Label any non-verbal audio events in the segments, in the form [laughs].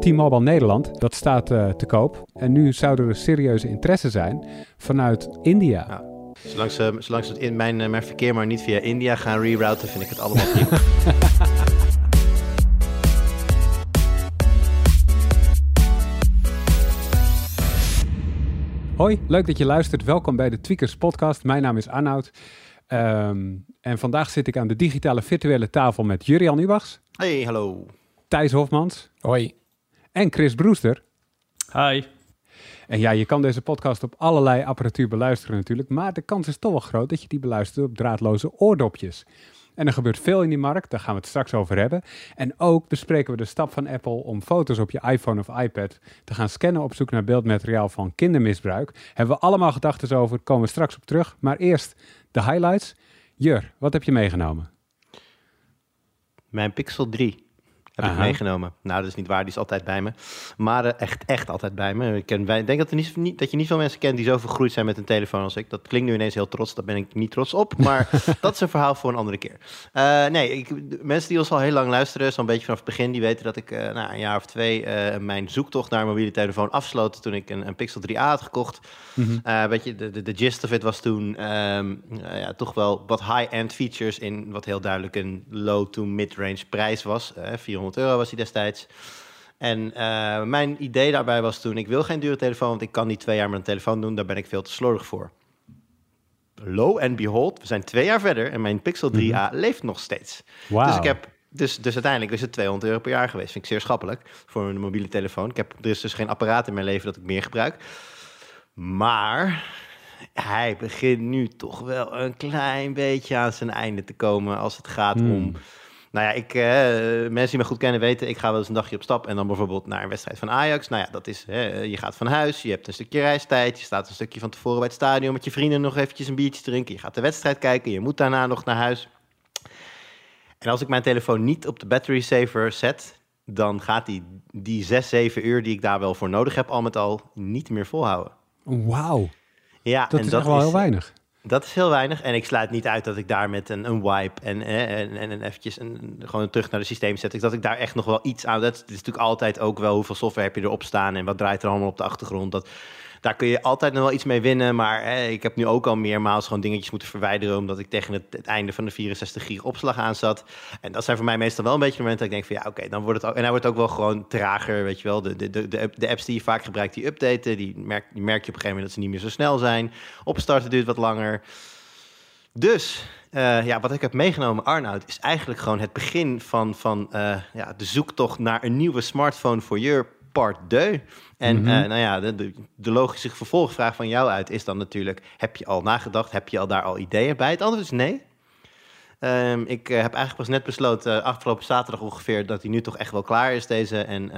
T-Mobile Nederland, dat staat uh, te koop. En nu zou er serieuze interesse zijn vanuit India. Ja. Zolang ze, zolang ze in mijn, mijn verkeer maar niet via India gaan rerouten, vind ik het allemaal prima. [laughs] Hoi, leuk dat je luistert. Welkom bij de Tweakers podcast. Mijn naam is Arnoud. Um, en vandaag zit ik aan de digitale virtuele tafel met Jurian Ubachs. Hey, hallo. Thijs Hofmans. Hoi. En Chris Brewster. Hi. En ja, je kan deze podcast op allerlei apparatuur beluisteren natuurlijk, maar de kans is toch wel groot dat je die beluistert op draadloze oordopjes. En er gebeurt veel in die markt, daar gaan we het straks over hebben. En ook bespreken we de stap van Apple om foto's op je iPhone of iPad te gaan scannen op zoek naar beeldmateriaal van kindermisbruik. Hebben we allemaal gedachten over, komen we straks op terug. Maar eerst de highlights. Jur, wat heb je meegenomen? Mijn Pixel 3 heb ik meegenomen. Nou, dat is niet waar, die is altijd bij me. Maar uh, echt, echt altijd bij me. Ik, ken, denk dat, er niet, dat je niet veel mensen kent die zo vergroeid zijn met een telefoon als ik. Dat klinkt nu ineens heel trots, daar ben ik niet trots op. Maar [laughs] dat is een verhaal voor een andere keer. Uh, nee, ik, mensen die ons al heel lang luisteren, zo'n beetje vanaf het begin, die weten dat ik uh, nou, een jaar of twee mijn zoektocht naar een mobiele telefoon afsloot toen ik een, een Pixel 3a had gekocht. Mm -hmm. weet je, de, de, de, gist of it was toen um, ja, toch wel wat high-end features in wat heel duidelijk een low to mid-range prijs was. 400 euro was hij destijds. En uh, mijn idee daarbij was toen, ik wil geen dure telefoon, want ik kan niet twee jaar met een telefoon doen, daar ben ik veel te slordig voor. Lo and behold, we zijn twee jaar verder en mijn Pixel 3a mm -hmm. leeft nog steeds. Wow. Dus ik heb dus, dus uiteindelijk is het 200 euro per jaar geweest. Vind ik zeer schappelijk voor een mobiele telefoon. Ik heb, er is dus geen apparaat in mijn leven dat ik meer gebruik. Maar hij begint nu toch wel een klein beetje aan zijn einde te komen als het gaat mm. om nou ja, ik, uh, mensen die me goed kennen weten, ik ga wel eens een dagje op stap en dan bijvoorbeeld naar een wedstrijd van Ajax. Nou ja, dat is, hè, je gaat van huis, je hebt een stukje reistijd, je staat een stukje van tevoren bij het stadion met je vrienden nog eventjes een biertje drinken. Je gaat de wedstrijd kijken, je moet daarna nog naar huis. En als ik mijn telefoon niet op de battery saver zet, dan gaat die, die 6, 7 uur die ik daar wel voor nodig heb, al met al niet meer volhouden. Wauw. Ja, dat en is dat echt wel heel weinig. Dat is heel weinig. En ik sluit niet uit dat ik daar met een, een wipe en, en, en, en eventjes een, gewoon terug naar de systeem zet. Dat ik daar echt nog wel iets aan. Dat is natuurlijk altijd ook wel hoeveel software heb je erop staan en wat draait er allemaal op de achtergrond. Dat, daar kun je altijd nog wel iets mee winnen. Maar ik heb nu ook al meermaals gewoon dingetjes moeten verwijderen. Omdat ik tegen het, einde van de 64 gig opslag aan zat. En dat zijn voor mij meestal wel een beetje momenten dat ik denk van ja, oké, dan wordt het ook. En hij wordt ook wel gewoon trager, weet je wel. De, de, de, de, apps die je vaak gebruikt, die updaten, die merk, merk je op een gegeven moment dat ze niet meer zo snel zijn. Opstarten duurt wat langer. Dus uh, ja, wat ik heb meegenomen, Arnoud, is eigenlijk gewoon het begin van, van uh, ja, de zoektocht naar een nieuwe smartphone voor je part 2. En mm -hmm. uh, nou ja, de, de, logische vervolgvraag van jou uit is dan natuurlijk: heb je al nagedacht? Heb je al daar al ideeën bij? Het antwoord is nee. Um, ik heb eigenlijk pas net besloten, afgelopen zaterdag ongeveer, dat hij nu toch echt wel klaar is, deze. En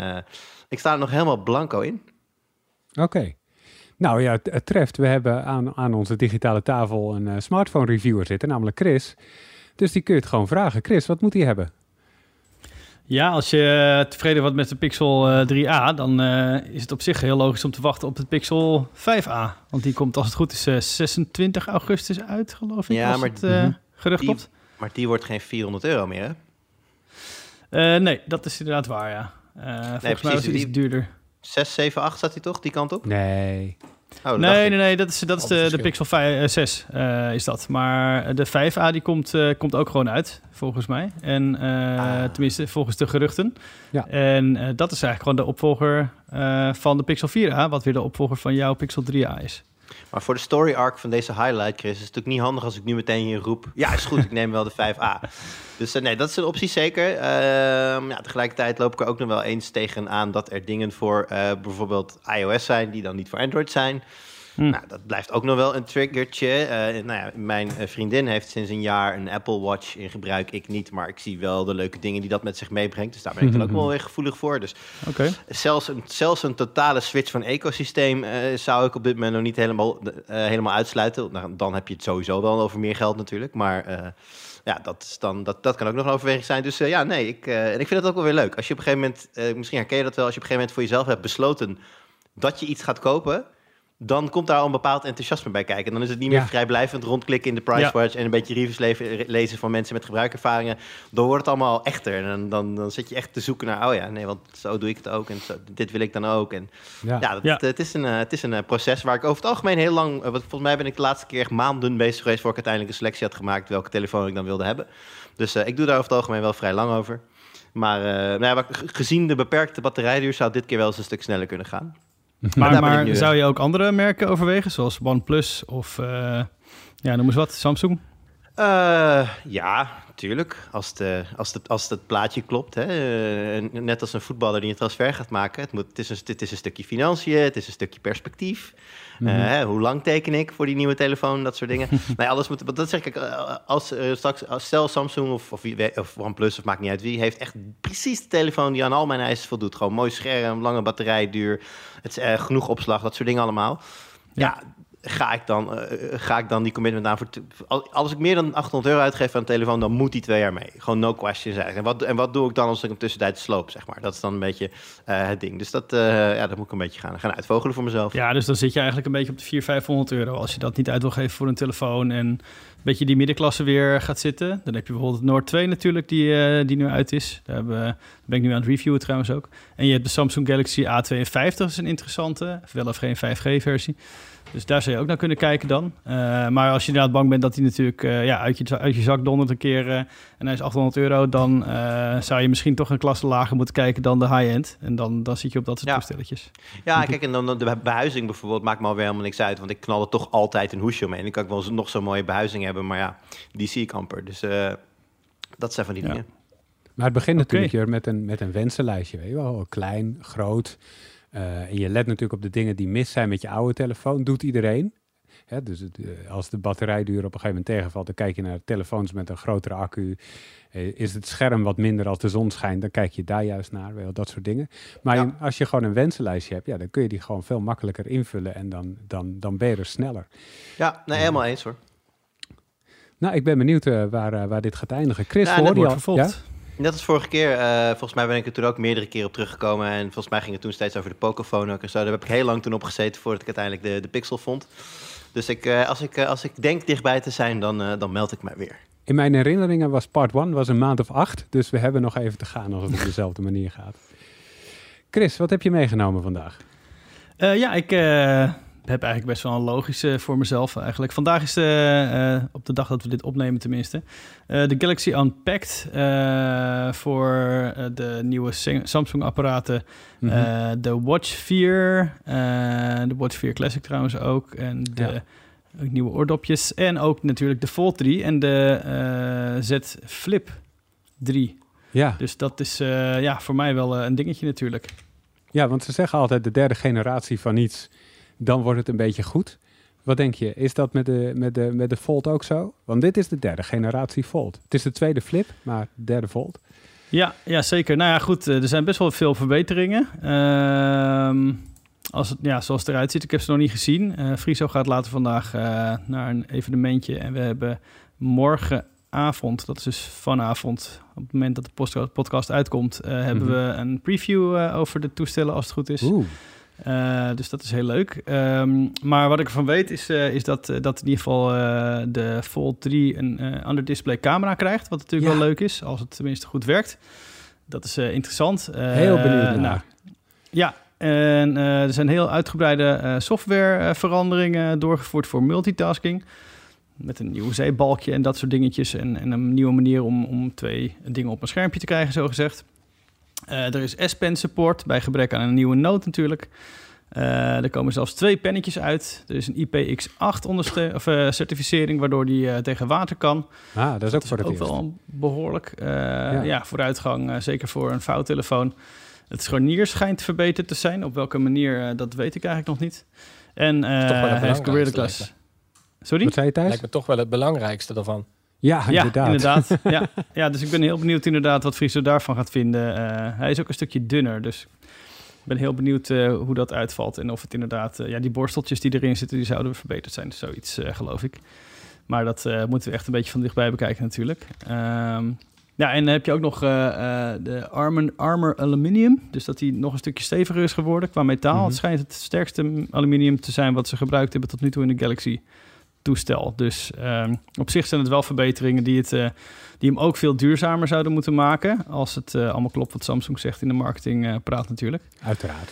ik sta er nog helemaal blanco in. Oké. Okay. Nou ja, het, het, treft. We hebben aan, aan onze digitale tafel een uh, smartphone reviewer zitten, namelijk Chris. Dus die kun je het gewoon vragen. Chris, wat moet hij hebben? Ja, als je tevreden wordt met de Pixel 3a, dan uh, is het op zich heel logisch om te wachten op de Pixel 5a. Want die komt als het goed is uh, 26 augustus uit, geloof ik. Ja, als maar het uh, gerucht die, klopt. Maar die wordt geen 400 euro meer, hè? Eh, nee, dat is inderdaad waar, ja. volgens nee, mij is het iets duurder. 6, 7, 8 staat hij toch, die kant op? Nee. Oh, nee, nee, nee, dat is, dat is de, de Pixel 5, 6 uh, is dat. Maar de 5A die komt, uh, komt ook gewoon uit, volgens mij. En uh, ah. tenminste, volgens de geruchten. Ja. En dat is eigenlijk gewoon de opvolger van de Pixel 4A, wat weer de opvolger van jouw Pixel 3A is. Maar voor de story arc van deze highlight, Chris, is het natuurlijk niet handig als ik nu meteen hier roep. Ja, is goed, ik neem wel de 5A. [laughs] Dus nee, dat is een optie zeker. Uh, ja, tegelijkertijd loop ik er ook nog wel eens tegen aan dat er dingen voor uh, bijvoorbeeld iOS zijn die dan niet voor Android zijn. Hm. Nou, dat blijft ook nog wel een triggertje. Uh, nou ja, mijn vriendin heeft sinds een jaar een Apple Watch in gebruik. Ik niet, maar ik zie wel de leuke dingen die dat met zich meebrengt. Dus daar ben ik dan ook wel [laughs] weer gevoelig voor. Dus okay. zelfs, een, zelfs een totale switch van ecosysteem uh, zou ik op dit moment nog niet helemaal, uh, helemaal uitsluiten. Nou, dan heb je het sowieso wel over meer geld natuurlijk. Maar ja, dat, is dan, dat, dat kan ook nog een overweging zijn. Dus ja, nee, ik, en ik vind het ook wel weer leuk. Als je op een gegeven moment, misschien herken je dat wel, als je op een gegeven moment voor jezelf hebt besloten dat je iets gaat kopen dan komt daar al een bepaald enthousiasme bij kijken. En dan is het niet meer Ja. vrijblijvend rondklikken in de Pricewatch... en een beetje reviews le- lezen van mensen met gebruikervaringen. Dan wordt het allemaal echter. En dan, dan, dan zit je echt te zoeken naar... oh ja, nee, want zo doe ik het ook en zo, dit wil ik dan ook. En Ja. ja, dat, Ja. Het, het is een, eh, het is een eh, proces waar ik over het algemeen heel lang... eh, wat- volgens mij ben ik de laatste keer echt maanden bezig geweest... voor ik uiteindelijk een selectie had gemaakt... welke telefoon ik dan wilde hebben. Dus eh, ik doe daar over het algemeen wel vrij lang over. Maar eh, nou gezien de beperkte batterijduur... zou het dit keer wel eens een stuk sneller kunnen gaan. Maar, zou je ook andere merken overwegen, zoals OnePlus of eh, ja, noem eens wat, Samsung? Eh, ja, tuurlijk. Als, de, als, de, als het plaatje klopt. Hè. Eh, net als een voetballer die een transfer gaat maken. Het, moet, het, is een, het is een stukje financiën, het is een stukje perspectief. Eh, hè, hoe lang teken ik voor die nieuwe telefoon, dat soort dingen. [laughs] nee, alles moet, dat zeg ik, eh, als, eh, straks, als, stel Samsung of, of, of OnePlus, of maakt niet uit wie, heeft echt precies de telefoon die aan al mijn eisen voldoet. Gewoon mooi scherm, lange batterijduur, het genoeg opslag, dat soort dingen allemaal. Ja, ga ik dan, eh, ga ik dan die commitment aan voor... Als ik meer dan 800 euro uitgeef aan een telefoon, dan moet die twee jaar mee. Gewoon no questions eigenlijk. En wat, en wat doe ik dan als ik hem tussentijd sloop, zeg maar? Dat is dan een beetje eh, het ding. Dus dat, eh, ja, dat moet ik een beetje gaan, gaan uitvogelen voor mezelf. Ja, dus dan zit je eigenlijk een beetje op de 400, 500 euro. Als je dat niet uit wil geven voor een telefoon en beetje die middenklasse weer gaat zitten. Dan heb je bijvoorbeeld Noord 2 natuurlijk, die, eh, die nu uit is. Daar, hebben daar ben ik nu aan het reviewen trouwens ook. En je hebt de Samsung Galaxy A52, dat is een interessante. Wel of geen 5G-versie. Dus daar zou je ook naar kunnen kijken dan. Eh, maar als je inderdaad bang bent dat hij natuurlijk eh, ja, uit, je, uit je zak dondert een keer... en hij is 800 euro, dan eh, zou je misschien toch een klasse lager moeten kijken dan de high-end. En dan, dan zit je op dat soort Ja. toestelletjes. Ja, kijk, en dan de behuizing bijvoorbeeld maakt me alweer helemaal niks uit. Want ik knal er toch altijd een hoesje omheen. En dan kan ik wel nog zo'n mooie behuizing hebben, maar ja, die zie ik amper. Dus eh, dat zijn van die Ja. dingen. Maar het begint Oké. natuurlijk hier met een, met een wensenlijstje, weet je wel. Klein, groot. Eh, en je let natuurlijk op de dingen die mis zijn met je oude telefoon. Doet iedereen. Hè, dus het, eh, als de batterijduur op een gegeven moment tegenvalt, dan kijk je naar telefoons met een grotere accu. Eh, is het scherm wat minder als de zon schijnt, dan kijk je daar juist naar. Wel, dat soort dingen. Maar Ja. als je gewoon een wensenlijstje hebt, ja, dan kun je die gewoon veel makkelijker invullen en dan, dan, dan ben je er sneller. Ja, nee, helemaal eens hoor. Nou, ik ben benieuwd eh, waar, waar dit gaat eindigen. Chris, Ja, hoor je vervolgd. Net als vorige keer, volgens mij ben ik er toen ook meerdere keer op teruggekomen. En volgens mij ging het toen steeds over de Pocophone ook en zo. Daar heb ik heel lang toen op gezeten voordat ik uiteindelijk de, de Pixel vond. Dus ik, eh, als, ik, eh, als ik denk dichtbij te zijn, dan, eh, dan meld ik mij weer. In mijn herinneringen was part 1 was een maand of acht. Dus we hebben nog even te gaan als het op dezelfde manier gaat. Chris, wat heb je meegenomen vandaag? Eh, ja, ik eh, heb eigenlijk best wel een logische voor mezelf eigenlijk. Vandaag is de, eh, op de dag dat we dit opnemen tenminste, eh, de Galaxy Unpacked eh, voor de nieuwe Sa- Samsung-apparaten. Mhm. De Watch 4, eh, de Watch 4 Classic trouwens ook. En de Ja. nieuwe oordopjes. En ook natuurlijk de Fold 3 en de Z Flip 3. ja. Dus dat is ja, voor mij wel een dingetje natuurlijk. ja, want ze zeggen altijd de derde generatie van iets, dan wordt het een beetje goed. Wat denk je, is dat met de, met, de, met de Fold ook zo? Want dit is de derde generatie Fold. Het is de tweede flip, maar de derde Fold. Ja, ja, zeker. Nou ja, goed, eh, er zijn best wel veel verbeteringen. Ehm, als het, ja, zoals het eruit ziet, ik heb ze nog niet gezien. Eh Friso gaat later vandaag eh, naar een evenementje. En we hebben morgenavond, dat is dus vanavond, op het moment dat de podcast uitkomt, hebben Mhm. we een preview over de toestellen als het goed is. Oeh, Eh, dus dat is heel leuk. Ehm, maar wat ik ervan weet is, eh, is dat, eh, dat in ieder geval de Fold 3 een under display camera krijgt. Wat natuurlijk Ja. wel leuk is, als het tenminste goed werkt. Dat is interessant. Heel benieuwd naar. nou, ja, en er zijn heel uitgebreide softwareveranderingen doorgevoerd voor multitasking. Met een nieuw zeebalkje en dat soort dingetjes. En, en een nieuwe manier om, om twee dingen op een schermpje te krijgen, zo gezegd. Eh, er is S-Pen support bij gebrek aan een nieuwe noot natuurlijk. Eh, er komen zelfs twee pennetjes uit. Er is een IPX8 onderste- of, eh, certificering, waardoor die eh, tegen water kan. ah, dat is ook Dat voor het ook wel behoorlijk. eh, ja. vooruitgang, zeker voor een vouwtelefoon. Het scharnier schijnt verbeterd te zijn. Op welke manier, eh, dat weet ik eigenlijk nog niet. En eh toch wel het hij heeft Gorilla belangrijkste, Glass. Sorry? Wat zei je thuis? Lijkt me toch wel het belangrijkste daarvan. Ja, Ja, inderdaad. inderdaad. [laughs] ja. ja, dus ik ben heel benieuwd inderdaad wat Friso daarvan gaat vinden. Eh, hij is ook een stukje dunner, dus ik ben heel benieuwd eh, hoe dat uitvalt. En of het inderdaad, eh, ja, die borsteltjes die erin zitten, die zouden verbeterd zijn. Zoiets, eh, geloof ik. Maar dat moeten we echt een beetje van dichtbij bekijken natuurlijk. Ehm, Ja, en dan heb je ook nog de Armor, Armor Aluminium. Dus dat die nog een stukje steviger is geworden qua metaal. Mhm. Het schijnt het sterkste aluminium te zijn wat ze gebruikt hebben tot nu toe in de Galaxy toestel. Dus ehm, op zich zijn het wel verbeteringen die, het, eh, die hem ook veel duurzamer zouden moeten maken. Als het eh, allemaal klopt wat Samsung zegt in de marketing eh, praat natuurlijk. Uiteraard.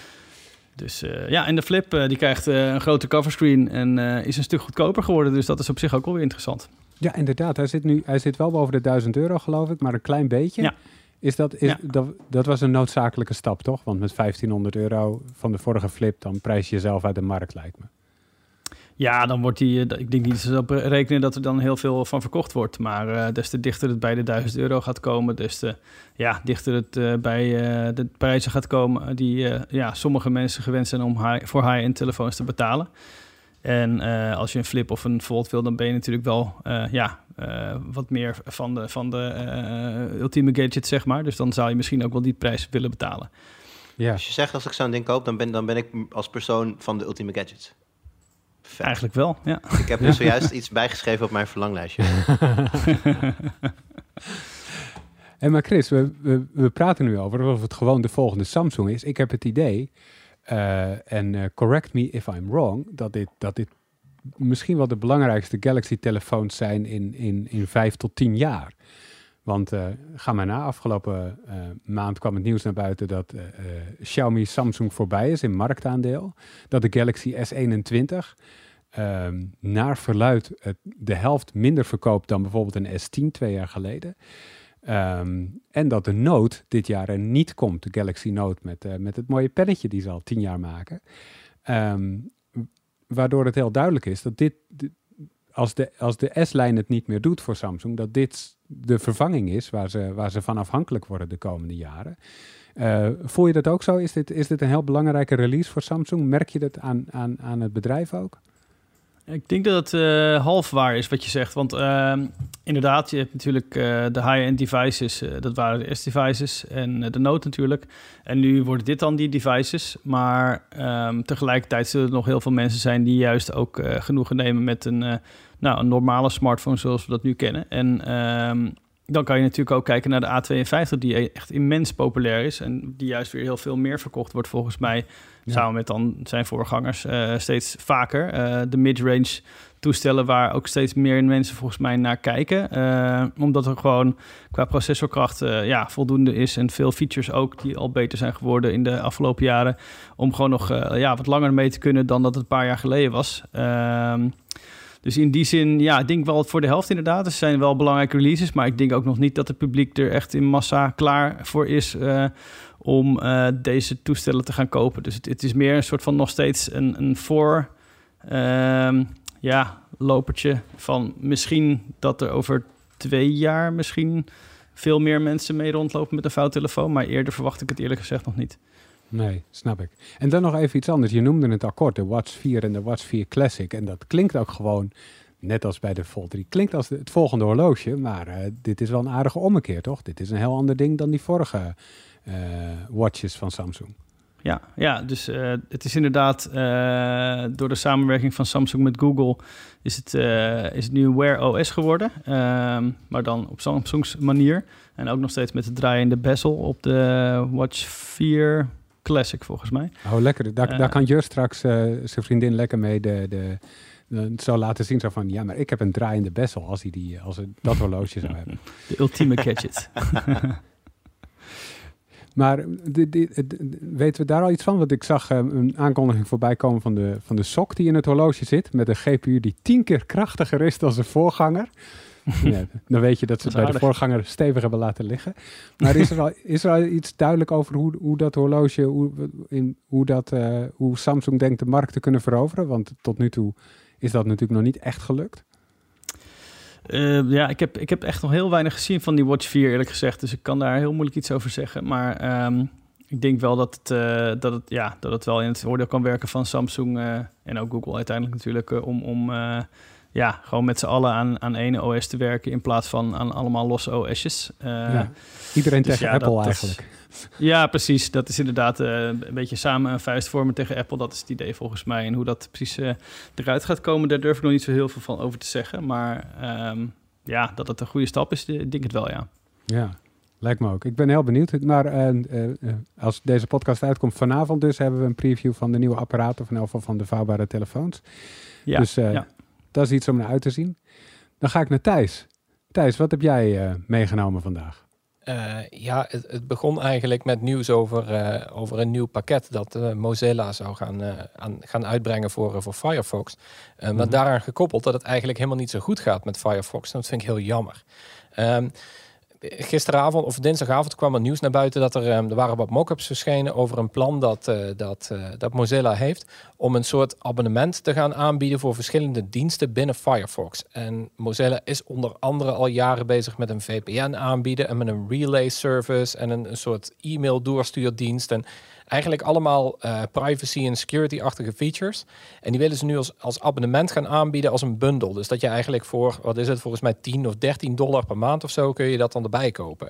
Dus ja, en de Flip die krijgt een grote coverscreen en is een stuk goedkoper geworden. Dus dat is op zich ook wel weer interessant. Ja, inderdaad. Hij zit nu hij zit wel boven de 1000 euro, geloof ik, maar een klein beetje. Ja. Is dat, is, Ja. dat, dat was een noodzakelijke stap, toch? Want met 1500 euro van de vorige flip, dan prijs je jezelf uit de markt, lijkt me. Ja, dan wordt die. eh, Ik denk niet dat ze op rekenen dat er dan heel veel van verkocht wordt. Maar eh, des te dichter het bij de 1000 euro gaat komen, des te ja, dichter het eh, bij eh, de prijzen gaat komen die eh, ja, sommige mensen gewend zijn om high, voor high-end telefoons te betalen. En eh, als je een flip of een Volt wil, dan ben je natuurlijk wel eh, ja, eh, wat meer van de, van de eh, ultieme gadget, zeg maar. Dus dan zou je misschien ook wel die prijs willen betalen. Ja, Als je zegt als ik zo'n ding koop, dan ben, dan ben ik als persoon van de ultieme gadgets. Vet. Eigenlijk wel, ja. Ik heb dus zojuist iets bijgeschreven op mijn verlanglijstje. [laughs] En maar Chris, we, we, we praten nu over of het gewoon de volgende Samsung is. Ik heb het idee, eh, en eh, correct me if I'm wrong, dat dit, dat dit misschien wel de belangrijkste Galaxy-telefoons zijn in, in, in vijf tot tien jaar. Want eh, ga maar na, afgelopen eh, maand kwam het nieuws naar buiten dat eh, Xiaomi Samsung voorbij is in marktaandeel. Dat de Galaxy S21 ehm, naar verluid de helft minder verkoopt dan bijvoorbeeld een S10 twee jaar geleden. Ehm, en dat de Note dit jaar er niet komt, de Galaxy Note met, met het mooie pennetje die ze al tien jaar maken. Ehm, waardoor het heel duidelijk is dat dit, dit- als de, als de S-lijn het niet meer doet voor Samsung, dat dit de vervanging is waar ze, waar ze van afhankelijk worden de komende jaren. Eh, voel je dat ook zo? Is dit, is dit een heel belangrijke release voor Samsung? Merk je dat aan, aan, aan het bedrijf ook? Ik denk dat het eh, half waar is wat je zegt. Want ehm, inderdaad, je hebt natuurlijk eh, de high-end devices. dat waren de S-devices en de Note natuurlijk. En nu worden dit dan die devices. Maar ehm, tegelijkertijd zullen er nog heel veel mensen zijn... die juist ook genoegen nemen met een, nou, een normale smartphone zoals we dat nu kennen. En ehm, dan kan je natuurlijk ook kijken naar de A52... die echt immens populair is. En die juist weer heel veel meer verkocht wordt volgens mij... Ja. Samen met dan zijn voorgangers eh, steeds vaker. Eh, de mid-range toestellen waar ook steeds meer mensen volgens mij naar kijken. Eh, omdat er gewoon qua processorkracht ja, voldoende is. En veel features ook die al beter zijn geworden in de afgelopen jaren. Om gewoon nog ja, wat langer mee te kunnen dan dat het een paar jaar geleden was. Dus in die zin, ja, ik denk wel voor de helft inderdaad. Er zijn wel belangrijke releases. Maar ik denk ook nog niet dat het publiek er echt in massa klaar voor is... eh, om eh, deze toestellen te gaan kopen. Dus het, is meer een soort van nog steeds een, een voor... ehm, ja, lopertje van misschien dat er over twee jaar misschien veel meer mensen mee rondlopen met een fout-telefoon. Maar eerder verwacht ik het eerlijk gezegd nog niet. Nee, snap ik. En dan nog even iets anders. Je noemde het akkoord, de Watch 4 en de Watch 4 Classic. En dat klinkt ook gewoon, net als bij de Fold 3, klinkt als het volgende horloge. Maar eh, dit is wel een aardige ommekeer, toch? Dit is een heel ander ding dan die vorige eh, watches van Samsung. Ja, ja dus eh, het is inderdaad door de samenwerking van Samsung met Google is het, eh, is het nu Wear OS geworden. Ehm, maar dan op Samsung's manier. En ook nog steeds met de draaiende bezel op de Watch 4 Classic volgens mij. Oh, lekker. Daar, Eh. daar kan Jur straks eh, zijn vriendin lekker mee de, de, de- zo laten zien. Zo van, ja, maar ik heb een draaiende bessel als hij die, als dat horloge zou hebben. [laughs] De ultieme gadget. [laughs] Maar weten we daar al iets van? Want ik zag eh, een aankondiging voorbij komen van de, van de sok die in het horloge zit. Met een GPU die tien keer krachtiger is dan zijn voorganger. [laughs] Ja, dan weet je dat ze het bij de voorganger stevig hebben laten liggen. Maar is er al, is er al iets duidelijk over hoe, hoe dat horloge, hoe, in, hoe, dat, eh, hoe Samsung denkt de markt te kunnen veroveren? Want tot nu toe is dat natuurlijk nog niet echt gelukt. Eh, ja, ik heb, ik heb echt nog heel weinig gezien van die Watch 4, eerlijk gezegd. Dus ik kan daar heel moeilijk iets over zeggen. Maar ehm, ik denk wel dat het, eh, dat, het, ja, dat het wel in het voordeel kan werken van Samsung en ook Google uiteindelijk natuurlijk. om om ja, gewoon met z'n allen aan, aan één OS te werken in plaats van aan allemaal losse OS'jes. Eh, ja. Iedereen dus tegen ja, Apple dat eigenlijk. Ja, precies. Dat is inderdaad eh, een beetje samen een vuist vormen tegen Apple. Dat is het idee volgens mij. En hoe dat precies eh, eruit gaat komen, daar durf ik nog niet zo heel veel van over te zeggen. Maar ehm, ja, dat het een goede stap is, denk ik het wel, ja. Ja, lijkt me ook. Ik ben heel benieuwd. Maar als deze podcast uitkomt vanavond dus, hebben we een preview van de nieuwe apparaten, in elk van de vouwbare telefoons. Ja, dus ja. Dat is iets om naar uit te zien. Dan ga ik naar Thijs. Thijs, wat heb jij eh, meegenomen vandaag? Eh, ja, het, het begon eigenlijk met nieuws over, eh, over een nieuw pakket dat Mozilla zou gaan, aan, gaan uitbrengen voor, voor Firefox. Maar Mhm. daaraan gekoppeld dat het eigenlijk helemaal niet zo goed gaat met Firefox. En dat vind ik heel jammer. Ehm, gisteravond of dinsdagavond kwam er nieuws naar buiten dat er, ehm, er waren wat mock-ups verschenen over een plan dat, eh, dat, eh, dat Mozilla heeft om een soort abonnement te gaan aanbieden voor verschillende diensten binnen Firefox. En Mozilla is onder andere al jaren bezig met een VPN aanbieden en met een relay service en een, een soort e-mail doorstuurdienst en eigenlijk allemaal eh, privacy en security-achtige features. En die willen ze nu als, als abonnement gaan aanbieden als een bundel. Dus dat je eigenlijk voor, wat is het, volgens mij 10 of 13 dollar per maand of zo kun je dat dan erbij kopen.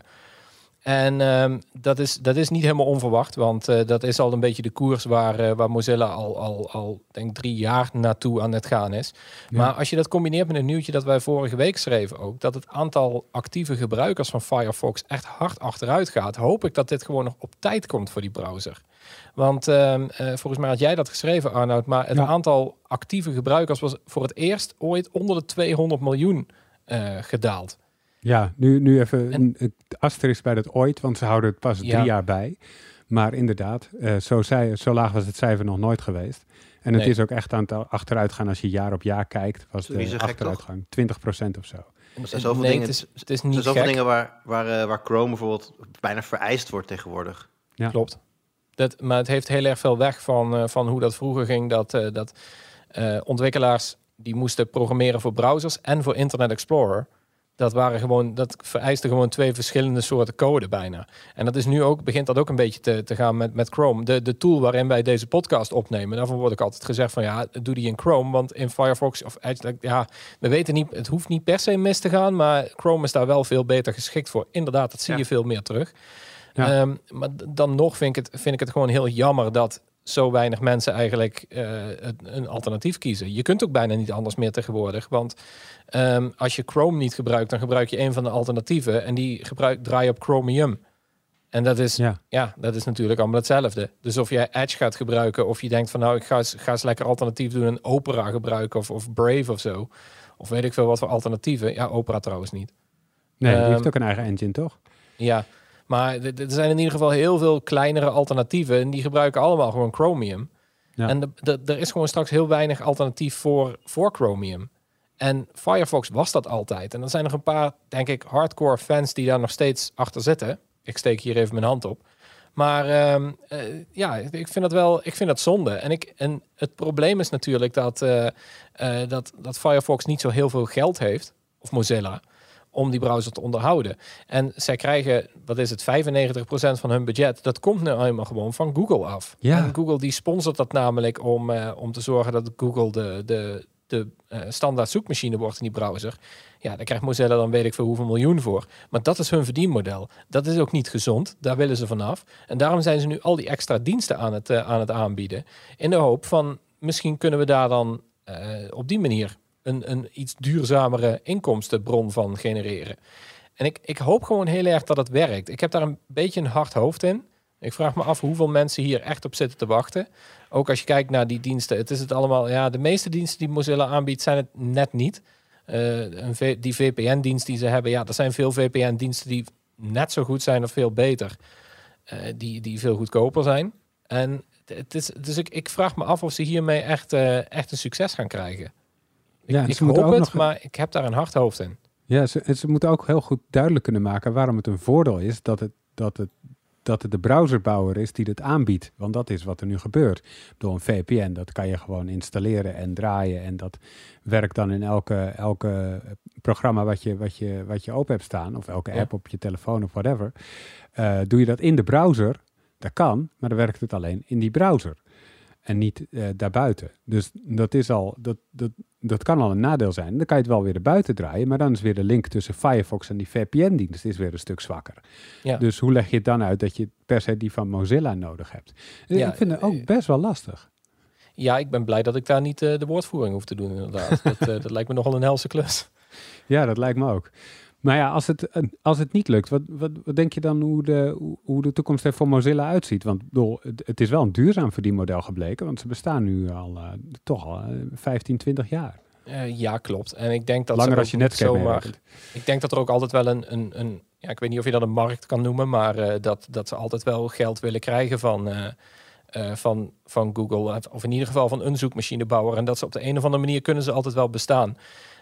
En ehm, dat, is, dat is niet helemaal onverwacht, want eh, dat is al een beetje de koers waar, eh, waar Mozilla al, al, al denk drie jaar naartoe aan het gaan is. Ja. Maar als je dat combineert met een nieuwtje dat wij vorige week schreven ook, dat het aantal actieve gebruikers van Firefox echt hard achteruit gaat, hoop ik dat dit gewoon nog op tijd komt voor die browser. Want eh, volgens mij had jij dat geschreven, Arnoud, maar het Ja. aantal actieve gebruikers was voor het eerst ooit onder de 200 miljoen gedaald. Ja, nu, nu even En- een, asterisk bij dat ooit, want ze houden het pas Ja. drie jaar bij. Maar inderdaad, eh, zo, zei, zo laag was het cijfer nog nooit geweest. En het Nee. is ook echt aan het achteruit gaan als je jaar op jaar kijkt, was de gek, achteruitgang 20% of zo. Er zijn zoveel nee, dingen- het is, het is Er niet zijn zoveel gek. dingen waar, waar, eh, waar Chrome bijvoorbeeld bijna vereist wordt tegenwoordig. Ja. Klopt. Dat, maar het heeft heel erg veel weg van, eh, van hoe dat vroeger ging. Dat, eh, dat eh, ontwikkelaars die moesten programmeren voor browsers en voor Internet Explorer. Dat, waren gewoon, dat vereiste gewoon twee verschillende soorten code bijna. En dat is nu ook, begint dat ook een beetje te, te gaan met, met Chrome. De, de tool waarin wij deze podcast opnemen, daarvan wordt ik altijd gezegd van ja, doe die in Chrome. Want in Firefox of Edge, ja, we weten niet, het hoeft niet per se mis te gaan. Maar Chrome is daar wel veel beter geschikt voor. Inderdaad, dat zie Ja. je veel meer terug. Ja. Ehm, maar dan nog vind ik, het, vind ik het gewoon heel jammer dat zo weinig mensen eigenlijk eh, een alternatief kiezen. Je kunt ook bijna niet anders meer tegenwoordig. Want ehm, als je Chrome niet gebruikt, dan gebruik je een van de alternatieven. En die gebruik, draai je op Chromium. En dat is, ja. Ja, dat is natuurlijk allemaal hetzelfde. Dus of jij Edge gaat gebruiken, of je denkt van nou, ik ga eens, ga eens lekker alternatief doen en Opera gebruiken, of, of Brave of zo. Of weet ik veel wat voor alternatieven. Ja, Opera trouwens niet. nee, die Ehm, heeft ook een eigen engine, toch? Ja, maar er zijn in ieder geval heel veel kleinere alternatieven. En die gebruiken allemaal gewoon Chromium. Ja. En de, de- er is gewoon straks heel weinig alternatief voor, voor Chromium. En Firefox was dat altijd. En er zijn nog een paar, denk ik, hardcore fans die daar nog steeds achter zitten. Ik steek hier even mijn hand op. Maar ehm, eh, ja, ik vind dat wel, ik vind dat zonde. En, ik, en het probleem is natuurlijk dat, eh, eh, dat, dat Firefox niet zo heel veel geld heeft, of Mozilla, om die browser te onderhouden. En zij krijgen, wat is het, 95% van hun budget. Dat komt nu eenmaal gewoon van Google af. Ja. En Google die sponsort dat namelijk om, eh, om te zorgen dat Google de, de, de eh, standaard zoekmachine wordt in die browser. Ja, daar krijgt Mozilla dan weet ik veel hoeveel miljoen voor. Maar dat is hun verdienmodel. Dat is ook niet gezond. Daar willen ze vanaf. En daarom zijn ze nu al die extra diensten aan het, eh, aan het aanbieden. In de hoop van, misschien kunnen we daar dan op die manier een, een iets duurzamere inkomstenbron van genereren. En ik, ik hoop gewoon heel erg dat het werkt. Ik heb daar een beetje een hard hoofd in. Ik vraag me af hoeveel mensen hier echt op zitten te wachten. Ook als je kijkt naar die diensten. Het is het allemaal, ja, de meeste diensten die Mozilla aanbiedt zijn het net niet. Eh, een die VPN-dienst die ze hebben, ja, er zijn veel VPN-diensten die net zo goed zijn of veel beter. eh, die, die veel goedkoper zijn. En het is, dus ik, ik vraag me af of ze hiermee echt, eh, echt een succes gaan krijgen. Ik, Ja, ik hoop ook het, nog- maar ik heb daar een hard hoofd in. Ja, ze, ze moeten ook heel goed duidelijk kunnen maken waarom het een voordeel is dat het, dat het, dat het de browserbouwer is die het aanbiedt. Want dat is wat er nu gebeurt. Door een VPN, dat kan je gewoon installeren en draaien. En dat werkt dan in elke, elke programma wat je, wat, je, wat je open hebt staan. Of elke Ja. app op je telefoon of whatever. Eh, doe je dat in de browser, dat kan, maar dan werkt het alleen in die browser. En niet eh, daarbuiten. Dus dat, is al, dat, dat, dat kan al een nadeel zijn. Dan kan je het wel weer erbuiten draaien, maar dan is weer de link tussen Firefox en die VPN-dienst is weer een stuk zwakker. Ja. Dus hoe leg je het dan uit dat je per se die van Mozilla nodig hebt? Eh, Ja, ik vind het ook eh, best wel lastig. Ja, ik ben blij dat ik daar niet de woordvoering hoef te doen, inderdaad. dat, dat lijkt me nogal een helse klus. Ja, dat lijkt me ook. Maar ja, als het, als het niet lukt, wat, wat, wat denk je dan hoe de, hoe, de toekomst er voor Mozilla uitziet? Want bedoel, het, het is wel een duurzaam verdienmodel gebleken, want ze bestaan nu al eh, toch al eh, 15, 20 jaar. Eh, ja, klopt. En ik denk dat Langer als je Netscape zomaar. Ik denk dat er ook altijd wel een, een, een ja, ik weet niet of je dat een markt kan noemen, maar eh, dat, dat ze altijd wel geld willen krijgen van, eh, eh, van, van Google, of in ieder geval van een zoekmachinebouwer. En dat ze op de een of andere manier kunnen ze altijd wel bestaan.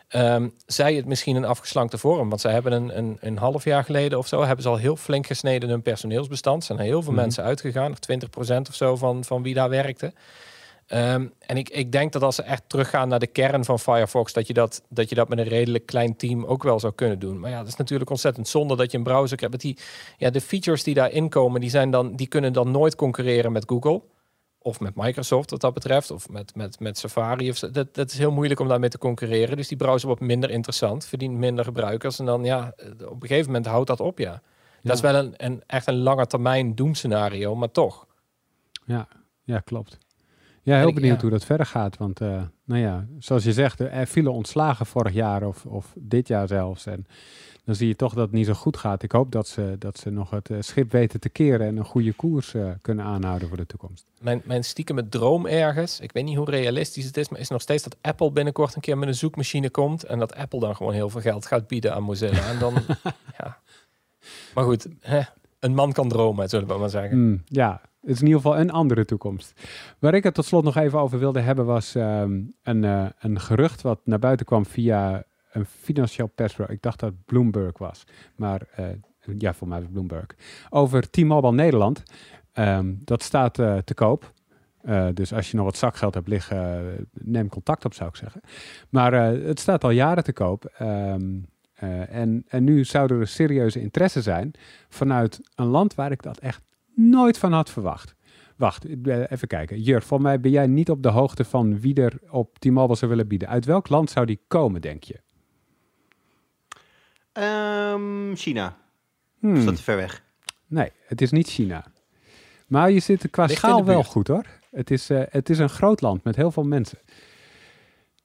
Ehm, zij het misschien een afgeslankte vorm, want zij hebben een, een, een half jaar geleden of zo, hebben ze al heel flink gesneden hun personeelsbestand. Er zijn heel veel Mhm. mensen uitgegaan, nog 20% of zo van, van wie daar werkte. Ehm, en ik, ik denk dat als ze echt teruggaan naar de kern van Firefox, dat je dat, dat je dat met een redelijk klein team ook wel zou kunnen doen. Maar ja, dat is natuurlijk ontzettend zonde dat je een browser. Want die, ja, de features die daarin komen, die, zijn dan, die kunnen dan nooit concurreren met Google. Of met Microsoft wat dat betreft. Of met, met, met Safari. Of dat, dat is heel moeilijk om daarmee te concurreren. Dus die browser wordt minder interessant. Verdient minder gebruikers. En dan ja, op een gegeven moment houdt dat op, ja. Dat is wel een, een, echt een lange termijn doemscenario, maar toch. Ja, ja klopt. Ja, heel ik- benieuwd ja. hoe dat verder gaat. Want, eh, nou ja, zoals je zegt, er vielen ontslagen vorig jaar of, of dit jaar zelfs. En dan zie je toch dat het niet zo goed gaat. Ik hoop dat ze, dat ze nog het eh, schip weten te keren en een goede koers eh, kunnen aanhouden voor de toekomst. Mijn, mijn stiekeme droom ergens, ik weet niet hoe realistisch het is, maar is nog steeds dat Apple binnenkort een keer met een zoekmachine komt en dat Apple dan gewoon heel veel geld gaat bieden aan Mozilla. En dan, [laughs] ja. Maar goed, hè, een man kan dromen, zullen we maar zeggen. Hmm, ja, het is in ieder geval een andere toekomst. Waar ik het tot slot nog even over wilde hebben was ehm, een, eh, een gerucht wat naar buiten kwam via een financieel persbureau. Ik dacht dat Bloomberg was, maar eh, ja, voor mij was Bloomberg. Over T-Mobile Nederland. Ehm, dat staat eh, te koop. Eh, dus als je nog wat zakgeld hebt liggen, neem contact op, zou ik zeggen. Maar het staat al jaren te koop. Ehm, eh, en, en nu zou er serieuze interesse zijn vanuit een land waar ik dat echt nooit van had verwacht. Wacht, even kijken. Jur, voor mij ben jij niet op de hoogte van wie er op T-Mobile zou willen bieden. Uit welk land zou die komen, denk je? Ehm, China. Hmm, Is dat te ver weg? Nee, het is niet China. Maar je zit er qua Ligt schaal wel goed hoor. Het is, eh, het is een groot land met heel veel mensen.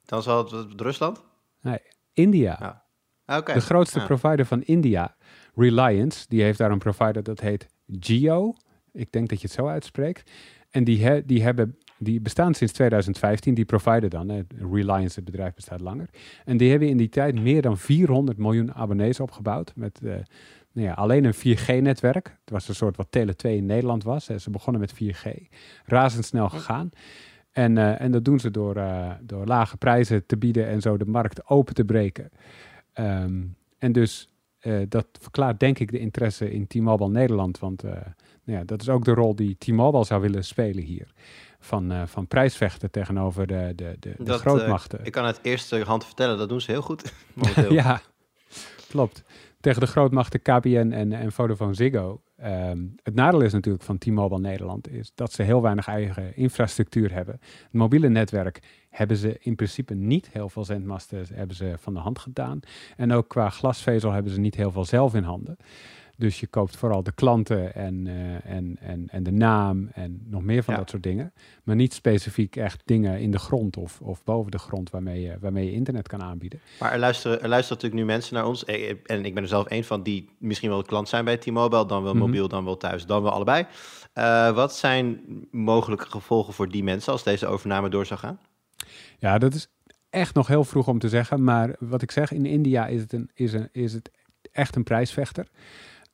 Dan zal het Rusland? India, Ja. Ah, de grootste Ja. provider van India, Reliance, die heeft daar een provider dat heet Geo. Ik denk dat je het zo uitspreekt. En die, he- die, hebben, die bestaan sinds 2015, die provider dan. Hè. Reliance, het bedrijf, bestaat langer. En die hebben in die tijd meer dan 400 miljoen abonnees opgebouwd. Met eh, nou ja, alleen een 4G-netwerk. Het was een soort wat Tele2 in Nederland was. hè. Ze begonnen met 4G. Razendsnel gegaan. En, eh, en dat doen ze door, eh, door lage prijzen te bieden en zo de markt open te breken. Ehm, en dus dat verklaart denk ik de interesse in T-Mobile Nederland. Want nou ja, dat is ook de rol die T-Mobile zou willen spelen hier. Van, eh, van prijsvechten tegenover de, de, de, de Dat, eh, grootmachten. Ik kan het eerste hand vertellen, dat doen ze heel goed. [laughs] [laughs] ja, klopt. Tegen de grootmachten KPN en, en Vodafone Ziggo. Ehm, het nadeel is natuurlijk van T-Mobile Nederland is dat ze heel weinig eigen infrastructuur hebben. Het mobiele netwerk hebben ze in principe niet heel veel zendmasten hebben ze van de hand gedaan. En ook qua glasvezel hebben ze niet heel veel zelf in handen. Dus je koopt vooral de klanten en, eh, en, en, en de naam en nog meer van Ja. dat soort dingen. Maar niet specifiek echt dingen in de grond of, of boven de grond waarmee je, waarmee je internet kan aanbieden. Maar er luisteren, er luisteren natuurlijk nu mensen naar ons. eh, En ik ben er zelf een van die misschien wel klant zijn bij T-Mobile. Dan wel Mhm. mobiel, dan wel thuis, dan wel allebei. Eh, wat zijn mogelijke gevolgen voor die mensen als deze overname door zou gaan? Ja, dat is echt nog heel vroeg om te zeggen. Maar wat ik zeg, in India is het, een, is een, is het echt een prijsvechter.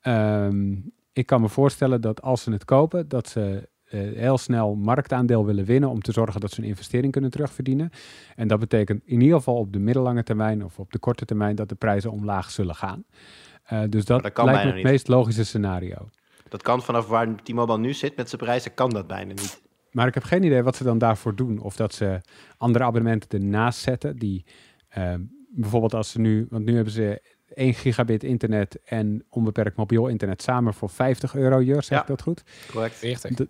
Ehm, ik kan me voorstellen dat als ze het kopen, dat ze eh, heel snel marktaandeel willen winnen om te zorgen dat ze hun investering kunnen terugverdienen. En dat betekent in ieder geval op de middellange termijn of op de korte termijn dat de prijzen omlaag zullen gaan. Eh, dus dat, lijkt me het meest logische scenario. Dat kan vanaf waar T-Mobile nu zit met zijn prijzen, kan dat bijna niet. Maar ik heb geen idee wat ze dan daarvoor doen. Of dat ze andere abonnementen ernaast zetten. Die ehm, bijvoorbeeld als ze nu, want nu hebben ze 1 gigabit internet en onbeperkt mobiel internet samen voor 50 euro, Jur, zeg Ja. ik dat goed? Correct. 40.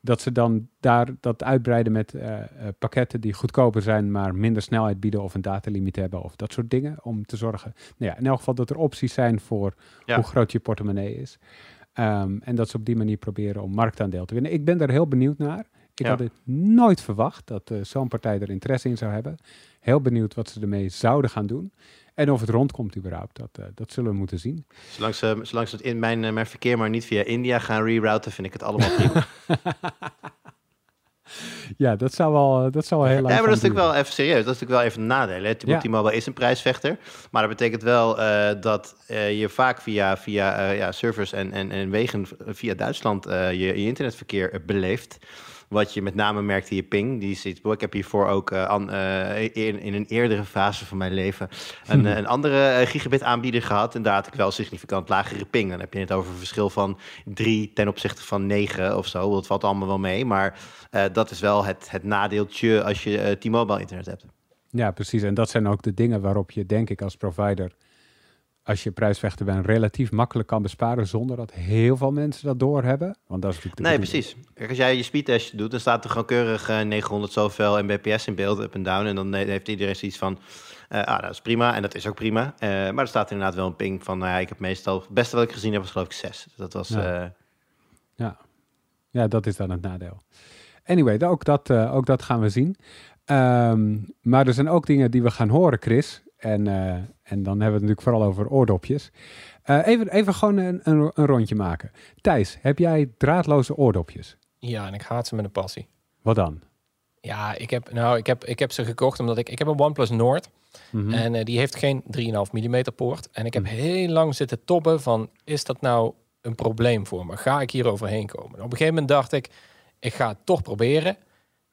Dat ze dan daar dat uitbreiden met eh, eh, pakketten die goedkoper zijn, maar minder snelheid bieden of een datalimiet hebben of dat soort dingen. Om te zorgen, nou ja, in elk geval dat er opties zijn voor Ja. hoe groot je portemonnee is. Ehm, en dat ze op die manier proberen om marktaandeel te winnen. Ik ben daar heel benieuwd naar. Ik Ja. had het nooit verwacht dat eh, zo'n partij er interesse in zou hebben. Heel benieuwd wat ze ermee zouden gaan doen. En of het rondkomt überhaupt, dat, eh, dat zullen we moeten zien. Zolang ze, zolang ze het in mijn, eh, mijn verkeer maar niet via India gaan rerouten, vind ik het allemaal prima. [laughs] Ja, dat zou wel, dat zou wel heel lang Ja, maar dat is natuurlijk wel even serieus. Dat is natuurlijk wel even een nadeel. Hè? Ja. T-Mobile is een prijsvechter. Maar dat betekent wel eh, dat eh, je vaak via, via eh, ja, servers en, en, en wegen via Duitsland eh, je, je internetverkeer eh, beleeft. Wat je met name merkt in je ping. Die zit, ik heb hiervoor ook eh, an- eh, in, in een eerdere fase van mijn leven een, [laughs] een andere eh, gigabit aanbieder gehad. En daar had ik wel significant lagere ping. Dan heb je het over een verschil van 3 ten opzichte van 9 of zo. Dat valt allemaal wel mee. Maar dat is wel het, het nadeeltje als je T-Mobile internet hebt. Ja, precies. En dat zijn ook de dingen waarop je, denk ik, als provider, als je prijsvechter bent, relatief makkelijk kan besparen zonder dat heel veel mensen dat doorhebben. Want dat is natuurlijk Nee, precies. Kijk, als jij je speedtest doet, dan staat er gewoon keurig eh, 900 zoveel mbps in beeld, up en down. En dan he- heeft iedereen zoiets van, eh, ah, dat is prima. En dat is ook prima. Eh, maar er staat inderdaad wel een ping van, nou ja, ik heb meestal, het beste wat ik gezien heb was geloof ik 6. Dus dat was, Ja. Ja. ja, dat is dan het nadeel. Anyway, ook dat, ook dat gaan we zien. Ehm, maar er zijn ook dingen die we gaan horen, Chris. En, en dan hebben we het natuurlijk vooral over oordopjes. Eh, even, even gewoon een, een, een rondje maken. Thijs, heb jij draadloze oordopjes? Ja, en ik haat ze met een passie. Wat dan? Ja, ik heb, nou, ik heb, ik heb ze gekocht omdat ik, ik heb een OnePlus Noord. Mhm. En eh, die heeft geen 3,5 mm poort. En ik heb heel lang zitten toppen van, is dat nou een probleem voor me? Ga ik hier overheen komen? Op een gegeven moment dacht ik, ik ga het toch proberen.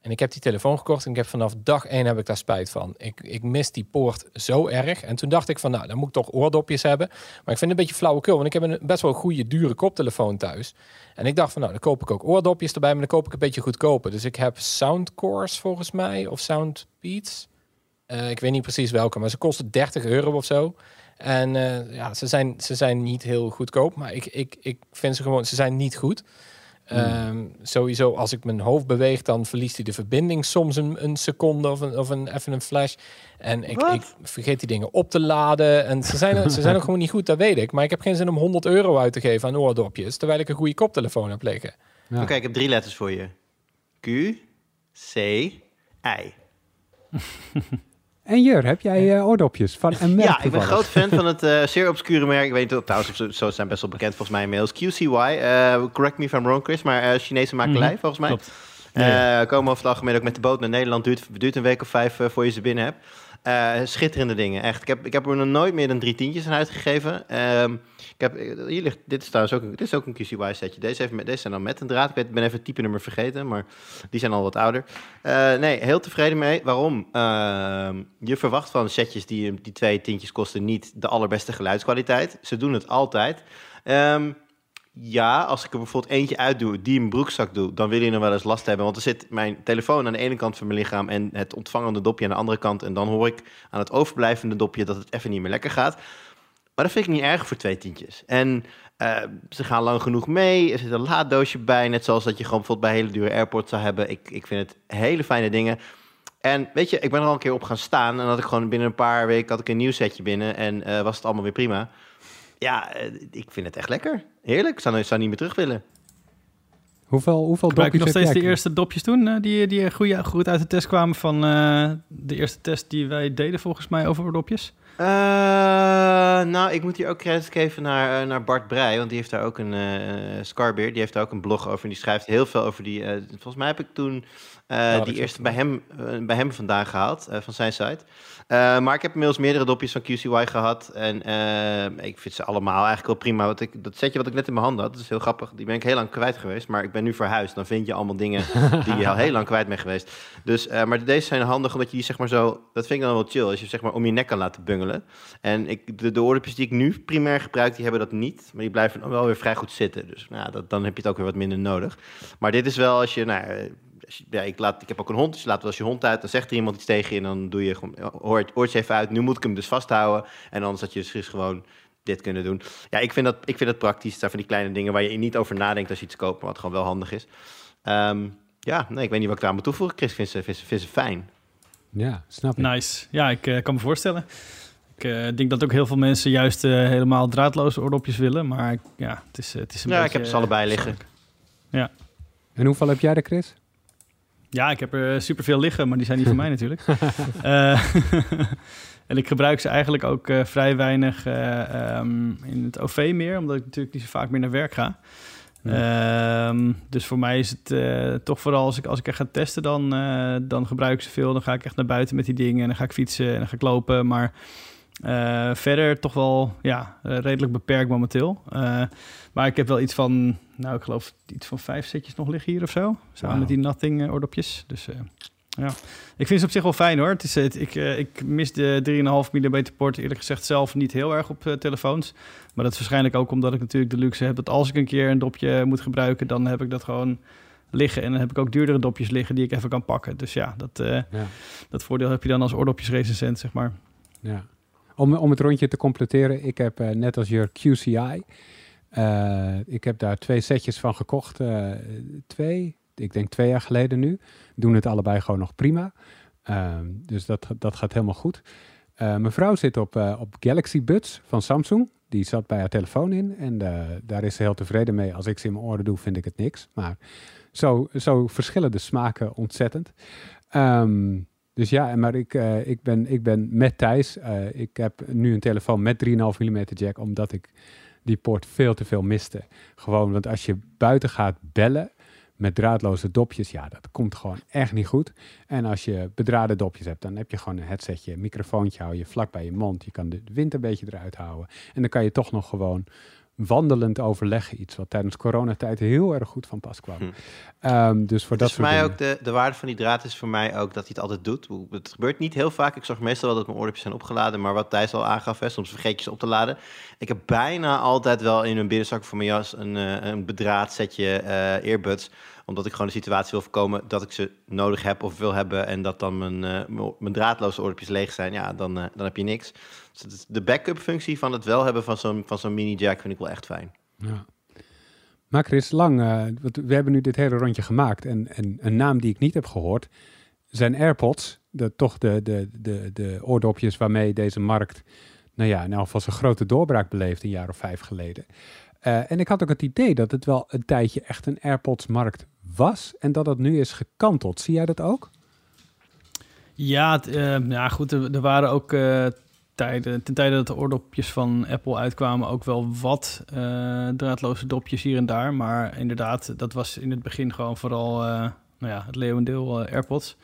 En ik heb die telefoon gekocht en ik heb vanaf dag één heb ik daar spijt van. Ik, ik mis die poort zo erg. En toen dacht ik van, nou, dan moet ik toch oordopjes hebben. Maar ik vind het een beetje flauwekul, want ik heb een best wel goede, dure koptelefoon thuis. En ik dacht van, nou, dan koop ik ook oordopjes erbij, maar dan koop ik een beetje goedkoper. Dus ik heb Soundcores volgens mij, of Soundbeats. Eh, ik weet niet precies welke, maar ze kosten 30 euro of zo. En eh, ja, ze zijn, ze zijn niet heel goedkoop, maar ik, ik, ik vind ze gewoon, ze zijn niet goed. Ehm, sowieso, als ik mijn hoofd beweeg, dan verliest hij de verbinding soms een, een seconde of, een, of een, even een flash. En ik, ik vergeet die dingen op te laden. En ze zijn, ze zijn ook gewoon niet goed, dat weet ik. Maar ik heb geen zin om 100 euro uit te geven aan oordopjes, terwijl ik een goede koptelefoon heb liggen. Ja. Oké, ik heb drie letters voor je. Q, C, I. [laughs] En Jur, heb jij eh, oordopjes van [laughs] een merk Ja, ik ben toevallig? groot fan van [laughs] het eh, zeer obscure merk. Ik weet niet, of- trouwens, of ze- zo zijn best wel bekend volgens mij inmiddels. QCY, eh, correct me if I'm wrong Chris, maar eh, Chinese makelij Mhm, volgens mij. Klopt. Komen over het algemeen ook met de boot naar Nederland. Duurt, duurt een week of vijf voor je ze binnen hebt. Eh, schitterende dingen, echt. Ik heb, ik heb er nog nooit meer dan drie tientjes aan uitgegeven. Ehm, ik heb, eh, hier ligt, dit is trouwens ook dit is ook een QCY-setje. Deze, heeft met- deze zijn dan met een draad. Ik ben even het type nummer vergeten, maar die zijn al wat ouder. Eh, nee, heel tevreden mee. Waarom? Ehm, je verwacht van setjes die, die twee tientjes kosten niet de allerbeste geluidskwaliteit. Ze doen het altijd. Ehm, ja, als ik er bijvoorbeeld eentje uitdoe, die in broekzak doe, dan wil je nog wel eens last hebben. Want er zit mijn telefoon aan de ene kant van mijn lichaam en het ontvangende dopje aan de andere kant. En dan hoor ik aan het overblijvende dopje dat het even niet meer lekker gaat. Maar dat vind ik niet erg voor twee tientjes. En eh, ze gaan lang genoeg mee. Er zit een laaddoosje bij. Net zoals dat je gewoon bijvoorbeeld bij hele dure airports zou hebben. Ik, ik vind het hele fijne dingen. En weet je, ik ben er al een keer op gaan staan. En had ik gewoon binnen een paar weken had ik een nieuw setje binnen. En eh, was het allemaal weer prima. Ja, eh, ik vind het echt lekker. Heerlijk. Ik zou, ik zou niet meer terug willen. Hoeveel, hoeveel Gebruik je nog steeds de eerste dopjes toen, die, die goed, goed uit de test kwamen van eh, de eerste test die wij deden volgens mij over dopjes? Eh, nou, ik moet hier ook credits geven naar, eh, naar Bart Breij, want die heeft daar ook een, eh Scarbeer, die heeft daar ook een blog over en die schrijft heel veel over die, volgens mij heb ik toen eh, dat die eerste bij hem, eh, bij hem vandaan gehaald, eh, van zijn site. Maar ik heb inmiddels meerdere dopjes van QCY gehad en ik vind ze allemaal eigenlijk wel prima. Wat ik, dat setje wat ik net in mijn handen had, dat is heel grappig, die ben ik heel lang kwijt geweest, maar ik ben nu verhuisd. Dan vind je allemaal dingen [laughs] die je al heel lang kwijt bent geweest. Dus, maar deze zijn handig omdat je die zeg maar zo, dat vind ik dan wel chill, als je zeg maar om je nek kan laten bungelen. En ik, de, de oordopjes die ik nu primair gebruik, die hebben dat niet. Maar die blijven dan wel weer vrij goed zitten. Dus nou, dat, dan heb je het ook weer wat minder nodig. Maar dit is wel als je, nou, als je- ja, ik, laat, ik heb ook een hond, dus je laat wel eens je hond uit. Dan zegt er iemand iets tegen je en dan doe je gewoon, ja, hoor het oortje even uit. Nu moet ik hem dus vasthouden. En anders had je dus gewoon dit kunnen doen. Ja, ik vind dat, ik vind dat praktisch. Het zijn van die kleine dingen waar je niet over nadenkt als je iets koopt, maar wat gewoon wel handig is. Ehm, ja, nee, ik weet niet wat ik eraan moet toevoegen. Chris vindt ze, vindt ze, vindt ze fijn. Ja, snap ik. Nice. Ja, ik eh, kan me voorstellen. Ik eh, denk dat ook heel veel mensen juist eh, helemaal draadloze oordopjes willen. Maar ja, het is, het is een Ja, ik heb ze allebei liggen. En hoeveel heb jij er, Chris? Ja, ik heb er superveel liggen, maar die zijn niet van mij [laughs] natuurlijk. Eh, [laughs] en ik gebruik ze eigenlijk ook eh, vrij weinig eh, ehm, in het OV meer, omdat ik natuurlijk niet zo vaak meer naar werk ga. Ehm, dus voor mij is het toch vooral als ik, als ik echt ga testen, dan, dan gebruik ik ze veel. Dan ga ik echt naar buiten met die dingen en dan ga ik fietsen en dan ga ik lopen. Maar eh, verder toch wel ja, eh, redelijk beperkt momenteel. Eh, maar ik heb wel iets van, nou ik geloof iets van vijf setjes nog liggen hier of zo. Samen met die Nothing oordopjes. Dus ja, ik vind ze op zich wel fijn hoor. Het is, het, ik, ik mis de 3,5 mm port eerlijk gezegd zelf niet heel erg op telefoons. Maar dat is waarschijnlijk ook omdat ik natuurlijk de luxe heb dat als ik een keer een dopje moet gebruiken, dan heb ik dat gewoon liggen. En dan heb ik ook duurdere dopjes liggen die ik even kan pakken. Dus ja, dat, Ja. dat voordeel heb je dan als oordopjesrecensent, zeg maar. Ja. Om, om het rondje te completeren, ik heb eh, net als Jur QCI. eh, ik heb daar twee setjes van gekocht. eh, twee, ik denk twee jaar geleden nu. Doen het allebei gewoon nog prima. Ehm, dus dat, dat gaat helemaal goed. Mijn vrouw zit op, op Galaxy Buds van Samsung. Die zat bij haar telefoon in. En daar is ze heel tevreden mee. Als ik ze in mijn oren doe, vind ik het niks. Maar zo, zo verschillen de smaken ontzettend. Ehm, dus ja, maar ik, eh, ik, ben, ik ben met Thijs. eh, ik heb nu een telefoon met 3,5 mm jack, omdat ik die poort veel te veel miste. Gewoon, want als je buiten gaat bellen met draadloze dopjes, ja, dat komt gewoon echt niet goed. En als je bedraden dopjes hebt, dan heb je gewoon een headsetje, een microfoontje hou je vlak bij je mond. Je kan de wind een beetje eruit houden. En dan kan je toch nog gewoon wandelend overleggen. Iets wat tijdens coronatijd heel erg goed van pas kwam. Hm. Ehm, dus voor Dat dat is voor mij ook de, de waarde van die draad is voor mij ook dat hij het altijd doet. Het gebeurt niet heel vaak. Ik zorg meestal wel dat mijn oordopjes zijn opgeladen. Maar wat Thijs al aangaf, hè, soms vergeet je ze op te laden. Ik heb bijna altijd wel in een binnenzak voor mijn jas een, eh, een bedraad setje eh, earbuds. Omdat ik gewoon de situatie wil voorkomen dat ik ze nodig heb of wil hebben. En dat dan mijn, eh, mijn- draadloze oordopjes leeg zijn. Ja, dan, eh, dan heb je niks. Dus de backup functie van het wel hebben van zo'n, van zo'n mini jack vind ik wel echt fijn. Ja. Maar Chris, lang, eh, we hebben nu dit hele rondje gemaakt. En, en een naam die ik niet heb gehoord zijn AirPods. De, toch de, de, de, de oordopjes waarmee deze markt, nou ja, in elk geval zijn grote doorbraak beleefd een jaar of vijf geleden. En ik had ook het idee dat het wel een tijdje echt een AirPods-markt was. En dat het nu is gekanteld. Zie jij dat ook? Ja, het, eh, ja goed, er, er waren ook eh, tijden, ten tijde dat de oordopjes van Apple uitkwamen, ook wel wat eh, draadloze dopjes hier en daar. Maar inderdaad, dat was in het begin gewoon vooral nou ja, het leeuwendeel AirPods.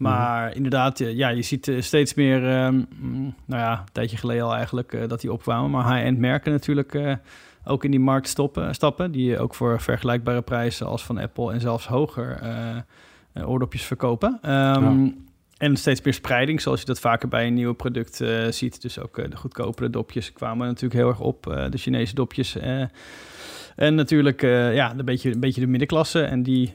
Maar inderdaad, eh, ja, je ziet steeds meer, mm, nou ja, een tijdje geleden al eigenlijk, dat die opkwamen. Maar high-end merken natuurlijk ook in die markt stoppen, stappen. Die ook voor vergelijkbare prijzen als van Apple en zelfs hoger eh, eh, oordopjes verkopen. Ehm, Ja. En steeds meer spreiding, zoals je dat vaker bij een nieuw product eh, ziet. Dus ook de goedkopere dopjes kwamen natuurlijk heel erg op. de Chinese dopjes. en natuurlijk ja, een, beetje, een beetje de middenklasse. En die,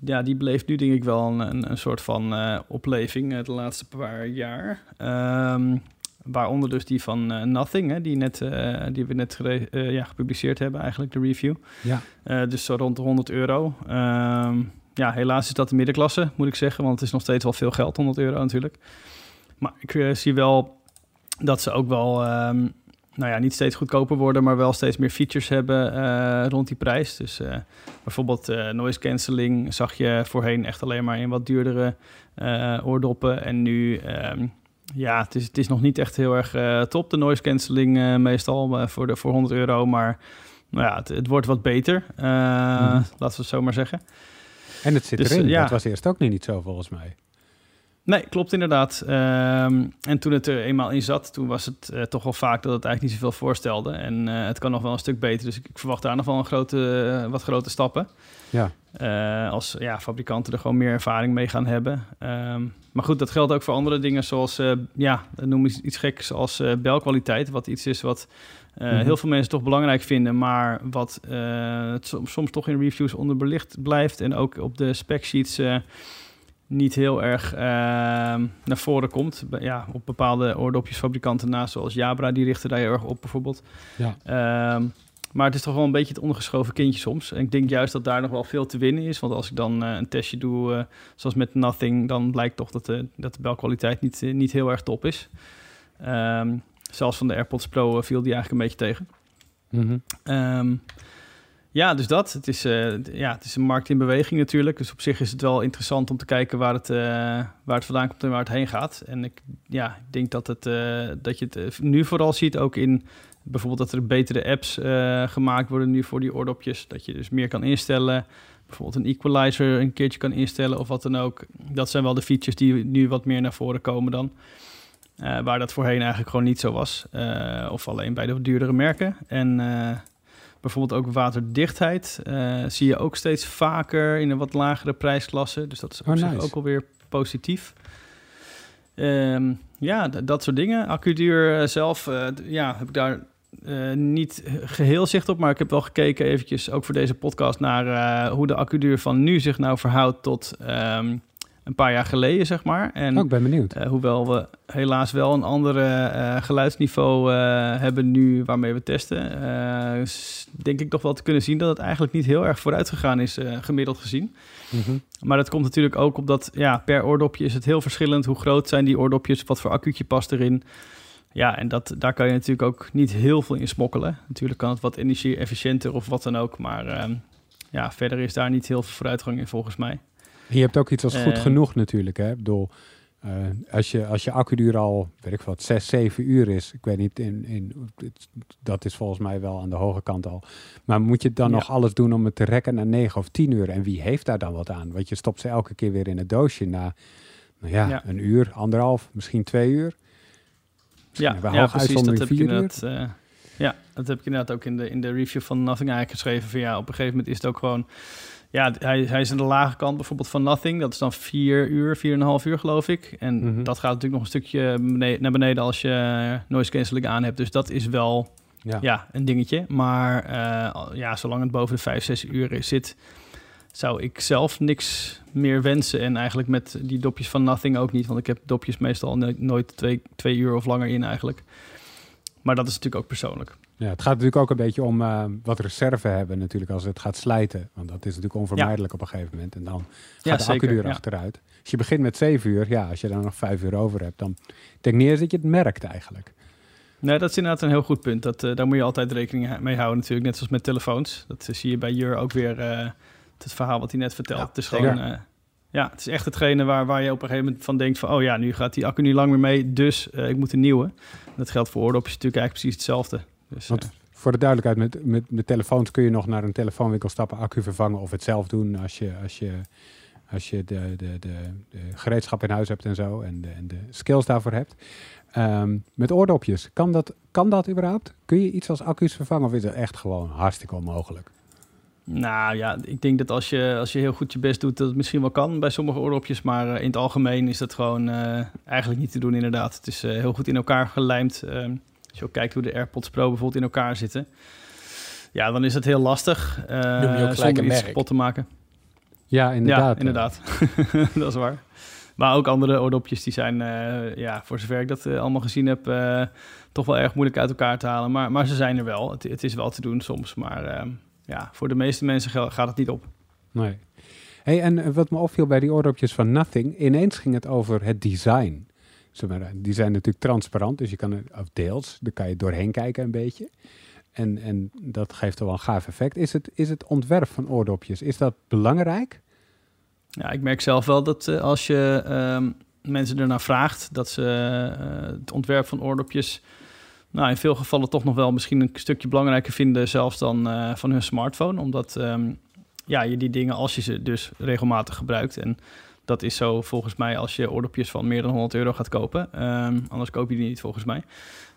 ja, die beleeft nu denk ik wel een, een, een soort van opleving de laatste paar jaar. Ehm, waaronder dus die van eh, Nothing, hè, die, net, eh, die we net eh, ja, gepubliceerd hebben eigenlijk, de review. Ja. Dus zo rond de 100 euro. Ehm, ja, helaas is dat de middenklasse, moet ik zeggen. Want het is nog steeds wel veel geld, 100 euro natuurlijk. Maar ik zie wel dat ze ook wel, ehm, nou ja, niet steeds goedkoper worden, maar wel steeds meer features hebben rond die prijs. Dus bijvoorbeeld noise cancelling zag je voorheen echt alleen maar in wat duurdere oordoppen. En nu, ehm, ja, het is, het is nog niet echt heel erg eh, top, de noise cancelling eh, meestal eh, voor, de, voor 100 euro. Maar nou ja, het, het wordt wat beter, eh, laten we het zo maar zeggen. En het zit Dus, erin. ja. Dat was eerst ook nog niet zo volgens mij. Nee, klopt inderdaad. Ehm, en toen het er eenmaal in zat, toen was het eh, toch wel vaak dat het eigenlijk niet zoveel voorstelde. En eh, het kan nog wel een stuk beter. Dus ik, ik verwacht daar nog wel een grote, eh, wat grote stappen. Ja. Als ja, fabrikanten er gewoon meer ervaring mee gaan hebben. Ehm, maar goed, dat geldt ook voor andere dingen zoals, ja, noem eens iets geks als belkwaliteit. Wat iets is wat Mhm. heel veel mensen toch belangrijk vinden, maar wat eh, het som- soms toch in reviews onderbelicht blijft. En ook op de spec sheets niet heel erg ehm, naar voren komt. Ja, op bepaalde oordopjesfabrikanten na, zoals Jabra, die richten daar heel erg op bijvoorbeeld. Ja. Ehm, maar het is toch wel een beetje het ondergeschoven kindje soms. En ik denk juist dat daar nog wel veel te winnen is. Want als ik dan eh, een testje doe, eh, zoals met Nothing, dan blijkt toch dat de, dat de belkwaliteit niet, eh, niet heel erg top is. Ehm, zelfs van de AirPods Pro viel die eigenlijk een beetje tegen. Mhm. Ja, dus dat. Het is, eh, ja, het is een markt in beweging natuurlijk. Dus op zich is het wel interessant om te kijken waar het, eh, waar het vandaan komt en waar het heen gaat. En ik, ja, ik denk dat, het, eh, dat je het nu vooral ziet ook in bijvoorbeeld dat er betere apps gemaakt worden nu voor die oordopjes. Dat je dus meer kan instellen. Bijvoorbeeld een equalizer een keertje kan instellen of wat dan ook. Dat zijn wel de features die nu wat meer naar voren komen dan. Waar dat voorheen eigenlijk gewoon niet zo was. Of alleen bij de duurdere merken. En bijvoorbeeld ook waterdichtheid eh, zie je ook steeds vaker in een wat lagere prijsklasse. Dus dat is op Oh, nice. ook alweer positief. Ehm, ja, dat soort dingen. Accuduur eh, zelf, eh, ja, heb ik daar niet geheel zicht op. Maar ik heb wel gekeken eventjes, ook voor deze podcast, naar hoe de accuduur van nu zich nou verhoudt tot ehm, een paar jaar geleden, zeg maar. En Oh, ik ben benieuwd. eh, hoewel we helaas wel een andere eh, geluidsniveau eh, hebben nu waarmee we testen, denk ik toch wel te kunnen zien dat het eigenlijk niet heel erg vooruit gegaan is, gemiddeld gezien. Mhm. Maar dat komt natuurlijk ook omdat ja, per oordopje is het heel verschillend. Hoe groot zijn die oordopjes? Wat voor accuutje past erin? Ja, en dat, daar kan je natuurlijk ook niet heel veel in smokkelen. Natuurlijk kan het wat energie-efficiënter of wat dan ook. Maar ehm, ja, verder is daar niet heel veel vooruitgang in volgens mij. Je hebt ook iets als goed Eh, genoeg natuurlijk. Hè? Ik bedoel, eh, als, je, als je accuduur al, weet ik wat, 6, 7 uur is. Ik weet niet, in, in, het- dat is volgens mij wel aan de hoge kant al. Maar moet je dan Ja. nog alles doen om het te rekken naar 9 of 10 uur? En wie heeft daar dan wat aan? Want je stopt ze elke keer weer in het doosje na nou ja, Ja. een uur, anderhalf, misschien twee uur. Misschien Ja, precies. Dat heb vier uur. inderdaad. eh, ja, dat heb ik inderdaad ook in de, in de review van Nothing eigenlijk geschreven. Van ja, op een gegeven moment is het ook gewoon. Ja, hij, hij is aan de lage kant bijvoorbeeld van Nothing. Dat is dan vier uur, vier en een half uur geloof ik. En Mhm. dat gaat natuurlijk nog een stukje bene- naar beneden als je eh, noise cancelling aan hebt. Dus dat is wel Ja. ja, een dingetje. Maar eh, ja, zolang het boven de vijf, zes uur is- zit, zou ik zelf niks meer wensen. En eigenlijk met die dopjes van Nothing ook niet. Want ik heb dopjes meestal no- nooit twee, twee uur of langer in eigenlijk. Maar dat is natuurlijk ook persoonlijk. Ja, het gaat natuurlijk ook een beetje om eh, wat reserve hebben natuurlijk als het gaat slijten. Want dat is natuurlijk onvermijdelijk op een gegeven moment. En dan gaat Ja, de accuduur ja. achteruit. Als je begint met 7 uur, ja, als je dan nog 5 uur over hebt, dan denk ik niet eens dat je het merkt eigenlijk. Nee, dat is inderdaad een heel goed punt. Dat, eh, daar moet je altijd rekening mee houden natuurlijk. Net zoals met telefoons. Dat zie je bij Jur ook weer eh, het verhaal wat hij net vertelt. Ja, het is gewoon... ja, het is echt hetgene waar, waar je op een gegeven moment van denkt van... oh ja, nu gaat die accu niet lang meer mee, dus eh, ik moet een nieuwe. Dat geldt voor oordopjes natuurlijk eigenlijk precies hetzelfde. Dus, Want eh, voor de duidelijkheid, met, met, met telefoons kun je nog naar een telefoonwinkel stappen, accu vervangen of het zelf doen als je, als je, als je de, de, de, de gereedschap in huis hebt en zo en de, en de skills daarvoor hebt. Ehm, met oordopjes, kan dat, kan dat überhaupt? Kun je iets als accu's vervangen of is dat echt gewoon hartstikke onmogelijk? Nou ja, ik denk dat als je, als je heel goed je best doet, dat het misschien wel kan bij sommige oordopjes. Maar eh, in het algemeen is dat gewoon eh, eigenlijk niet te doen, inderdaad. Het is eh, heel goed in elkaar gelijmd. Ehm, als je ook kijkt hoe de AirPods Pro bijvoorbeeld in elkaar zitten. Ja, dan is het heel lastig. eh, Noem je ook gelijk zonder een iets merk. kapot te maken. Ja, inderdaad. Ja, inderdaad. [laughs] dat is waar. Maar ook andere oordopjes die zijn, eh, ja, voor zover ik dat allemaal gezien heb, eh, toch wel erg moeilijk uit elkaar te halen. Maar, maar ze zijn er wel. Het, het is wel te doen soms. Maar ehm, ja, voor de meeste mensen gaat het niet op. Nee. Hey, en eh, wat me opviel bij die oordopjes van Nothing, ineens ging het over het design. Maar, die zijn natuurlijk transparant, dus je kan er, of deels, daar kan je doorheen kijken een beetje. En, en dat geeft wel een gaaf effect. Is het, is het ontwerp van oordopjes, is dat belangrijk? Ja, ik merk zelf wel dat eh, als je ehm, mensen ernaar vraagt, dat ze eh, het ontwerp van oordopjes, nou in veel gevallen toch nog wel misschien een stukje belangrijker vinden zelfs dan eh, van hun smartphone. Omdat ehm, ja, je die dingen, als je ze dus regelmatig gebruikt, en dat is zo volgens mij als je oordopjes van meer dan 100 euro gaat kopen, ehm, anders koop je die niet volgens mij.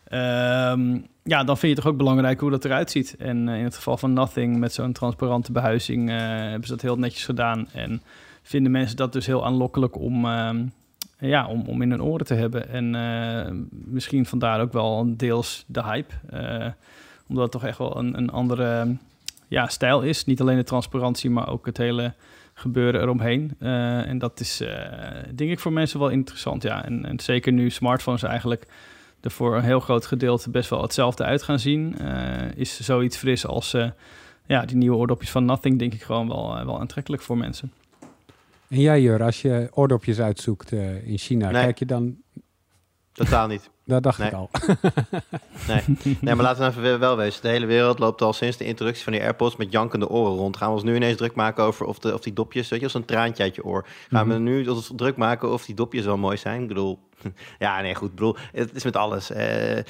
Ehm, ja, dan vind je toch ook belangrijk hoe dat eruit ziet. En eh, in het geval van Nothing met zo'n transparante behuizing eh, hebben ze dat heel netjes gedaan. En vinden mensen dat dus heel aanlokkelijk om, ja, om, om in hun oren te hebben. En eh, misschien vandaar ook wel deels de hype. eh, omdat het toch echt wel een, een andere ja, stijl is. Niet alleen de transparantie, maar ook het hele gebeuren eromheen. Eh, en dat is, denk ik, voor mensen wel interessant. Ja. En, en zeker nu smartphones eigenlijk er voor een heel groot gedeelte best wel hetzelfde uit gaan zien. is zoiets fris als ja, die nieuwe oordopjes van Nothing, denk ik gewoon wel, wel aantrekkelijk voor mensen. En jij Jur, als je oordopjes uitzoekt eh, in China, Nee. kijk je dan... Totaal niet. [laughs] Dat dacht Nee. ik al. [laughs] Nee. nee, maar laten we even wel- wezen. De hele wereld loopt al sinds de introductie van die AirPods met jankende oren rond. Gaan we ons nu ineens druk maken over of, de, of die dopjes, weet je, als een traantje uit je oor. Gaan we nu ons druk maken of die dopjes wel mooi zijn? Ik bedoel, [laughs] ja, nee, goed. Ik bedoel, het is met alles. Eh,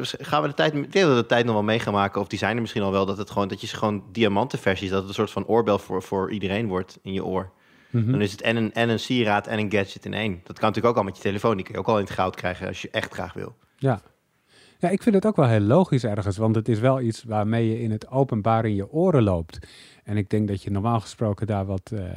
gaan we de tijd, ik denk dat we de tijd nog wel mee gaan maken, of die zijn er misschien al wel, dat het gewoon, dat je ze gewoon diamantenversies, dat het een soort van oorbel voor, voor iedereen wordt in je oor. Mhm. Dan is het en een, en een sieraad en een gadget in één. Dat kan natuurlijk ook al met je telefoon. Die kun je ook al in het goud krijgen als je echt graag wil. Ja. ja, ik vind het ook wel heel logisch ergens, want het is wel iets waarmee je in het openbaar in je oren loopt. En ik denk dat je normaal gesproken daar wat, eh, eh,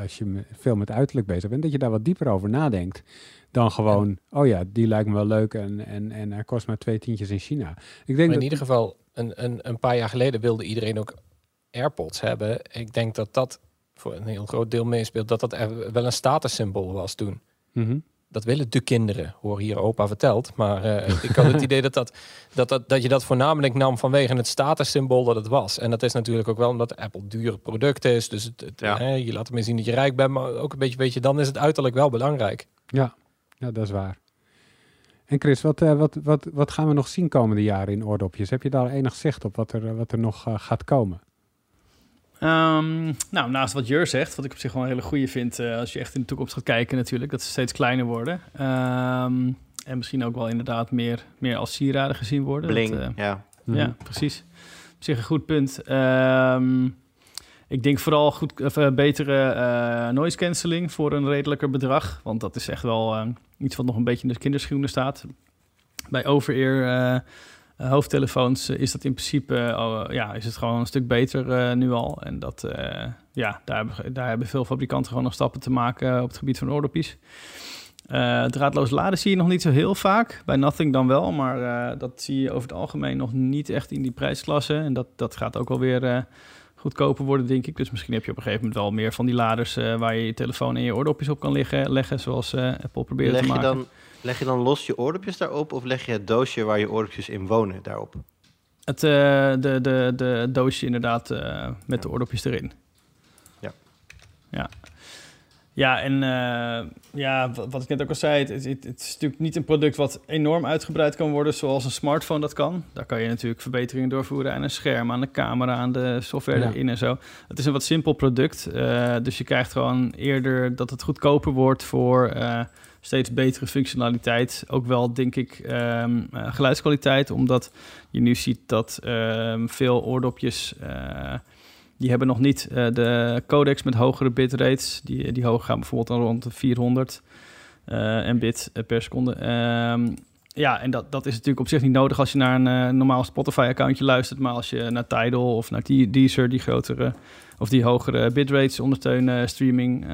als je veel met uiterlijk bezig bent, dat je daar wat dieper over nadenkt dan gewoon, oh ja, die lijkt me wel leuk en, en, en hij kost maar twee tientjes in China. Ik denk Maar in dat, ieder geval, een, een, een paar jaar geleden wilde iedereen ook AirPods hebben. Ik denk dat dat voor een heel groot deel meespeelt. Dat dat er wel een statussymbool was toen. Mhm. Dat willen de kinderen, hoor hier opa verteld. Maar eh, ik had het [laughs] idee dat, dat, dat, dat, dat je dat voornamelijk nam vanwege het statussymbool dat het was. En dat is natuurlijk ook wel omdat Apple duur product is. Dus het, het, Ja. hè, je laat ermee zien dat je rijk bent. Maar ook een beetje, weet je, dan is het uiterlijk wel belangrijk. Ja, ja, dat is waar. En Chris, wat, eh, wat, wat, wat gaan we nog zien komende jaren in oordopjes? Heb je daar enig zicht op wat er, wat er nog eh, gaat komen? Ehm, nou, naast wat Jur zegt, wat ik op zich wel een hele goede vind, eh, als je echt in de toekomst gaat kijken natuurlijk, dat ze steeds kleiner worden. Ehm, en misschien ook wel inderdaad meer, meer als sieraden gezien worden. Bling, Dat, eh, Mhm. ja. Ja, precies. Op zich een goed punt. Ehm, ik denk vooral goed, of, eh, betere eh, noise cancelling voor een redelijker bedrag. Want dat is echt wel iets wat nog een beetje in de kinderschoenen staat. Bij over-ear eh, hoofdtelefoons eh, is dat in principe eh, ja, is het gewoon een stuk beter eh, nu al. En dat, eh, ja, daar, hebben, daar hebben veel fabrikanten gewoon nog stappen te maken op het gebied van oordopjes. Eh, draadloos laden zie je nog niet zo heel vaak. Bij Nothing dan wel, maar eh, dat zie je over het algemeen nog niet echt in die prijsklasse. En dat, dat gaat ook wel weer eh, goedkoper worden, denk ik. Dus misschien heb je op een gegeven moment wel meer van die laders... eh, waar je je telefoon en je oordopjes op kan liggen, leggen, zoals eh, Apple probeert Leg te je, maken. dan, leg je dan los je oordopjes daarop of leg je het doosje waar je oordopjes in wonen daarop? Het eh, de, de, de doosje inderdaad eh, met de oordopjes erin. Ja. Ja. Ja, en eh, ja, wat, ik net ook al zei, het, het, het is natuurlijk niet een product wat enorm uitgebreid kan worden zoals een smartphone dat kan. Daar kan je natuurlijk verbeteringen doorvoeren aan een scherm, aan de camera, aan de software Ja. erin en zo. Het is een wat simpel product, dus je krijgt gewoon eerder dat het goedkoper wordt voor steeds betere functionaliteit. Ook wel, denk ik, ehm, eh, geluidskwaliteit, omdat je nu ziet dat ehm, veel oordopjes... eh, die hebben nog niet eh, de codecs met hogere bitrates. Die, die hoog gaan bijvoorbeeld dan rond de 400 eh mbit eh, per seconde. Ehm, ja, en dat, dat is natuurlijk op zich niet nodig als je naar een normaal Spotify-accountje luistert. Maar als je naar Tidal of naar Deezer, die grotere of die hogere bitrates ondersteunen, streaming...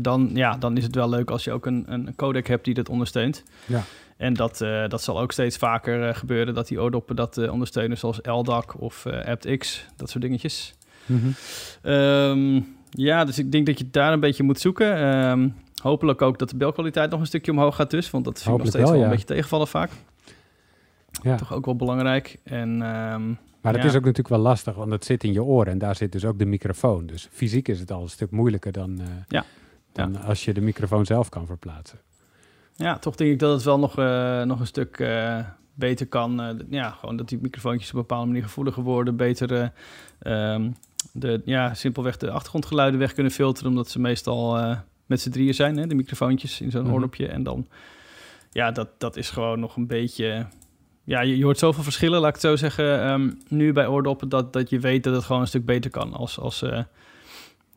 dan, ja, dan is het wel leuk als je ook een, een codec hebt die dat ondersteunt. Ja. En dat, eh, dat zal ook steeds vaker eh, gebeuren, dat die oordoppen dat eh, ondersteunen, zoals LDAC of eh aptX, dat soort dingetjes. Ehm, ja, dus ik denk dat je daar een beetje moet zoeken. Ehm, hopelijk ook dat de belkwaliteit nog een stukje omhoog gaat dus, want dat vind ik nog steeds wel, een beetje tegenvallen vaak. Ja. Toch ook wel belangrijk. En ehm, Maar het Ja. is ook natuurlijk wel lastig, want het zit in je oren en daar zit dus ook de microfoon. Dus fysiek is het al een stuk moeilijker dan, eh, Ja. Dan als je de microfoon zelf kan verplaatsen. ja, toch denk ik dat het wel nog, eh, nog een stuk eh, beter kan. eh, ja, gewoon dat die microfoontjes op een bepaalde manier gevoeliger worden, beter eh, ehm, de, ja, simpelweg de achtergrondgeluiden weg kunnen filteren, omdat ze meestal met z'n drieën zijn, hè, de microfoontjes in zo'n Mhm. oordopje. En dan, ja, dat, dat is gewoon nog een beetje... Ja, je, je hoort zoveel verschillen, laat ik het zo zeggen, ehm, nu bij oordoppen, dat, dat je weet dat het gewoon een stuk beter kan. Als, als,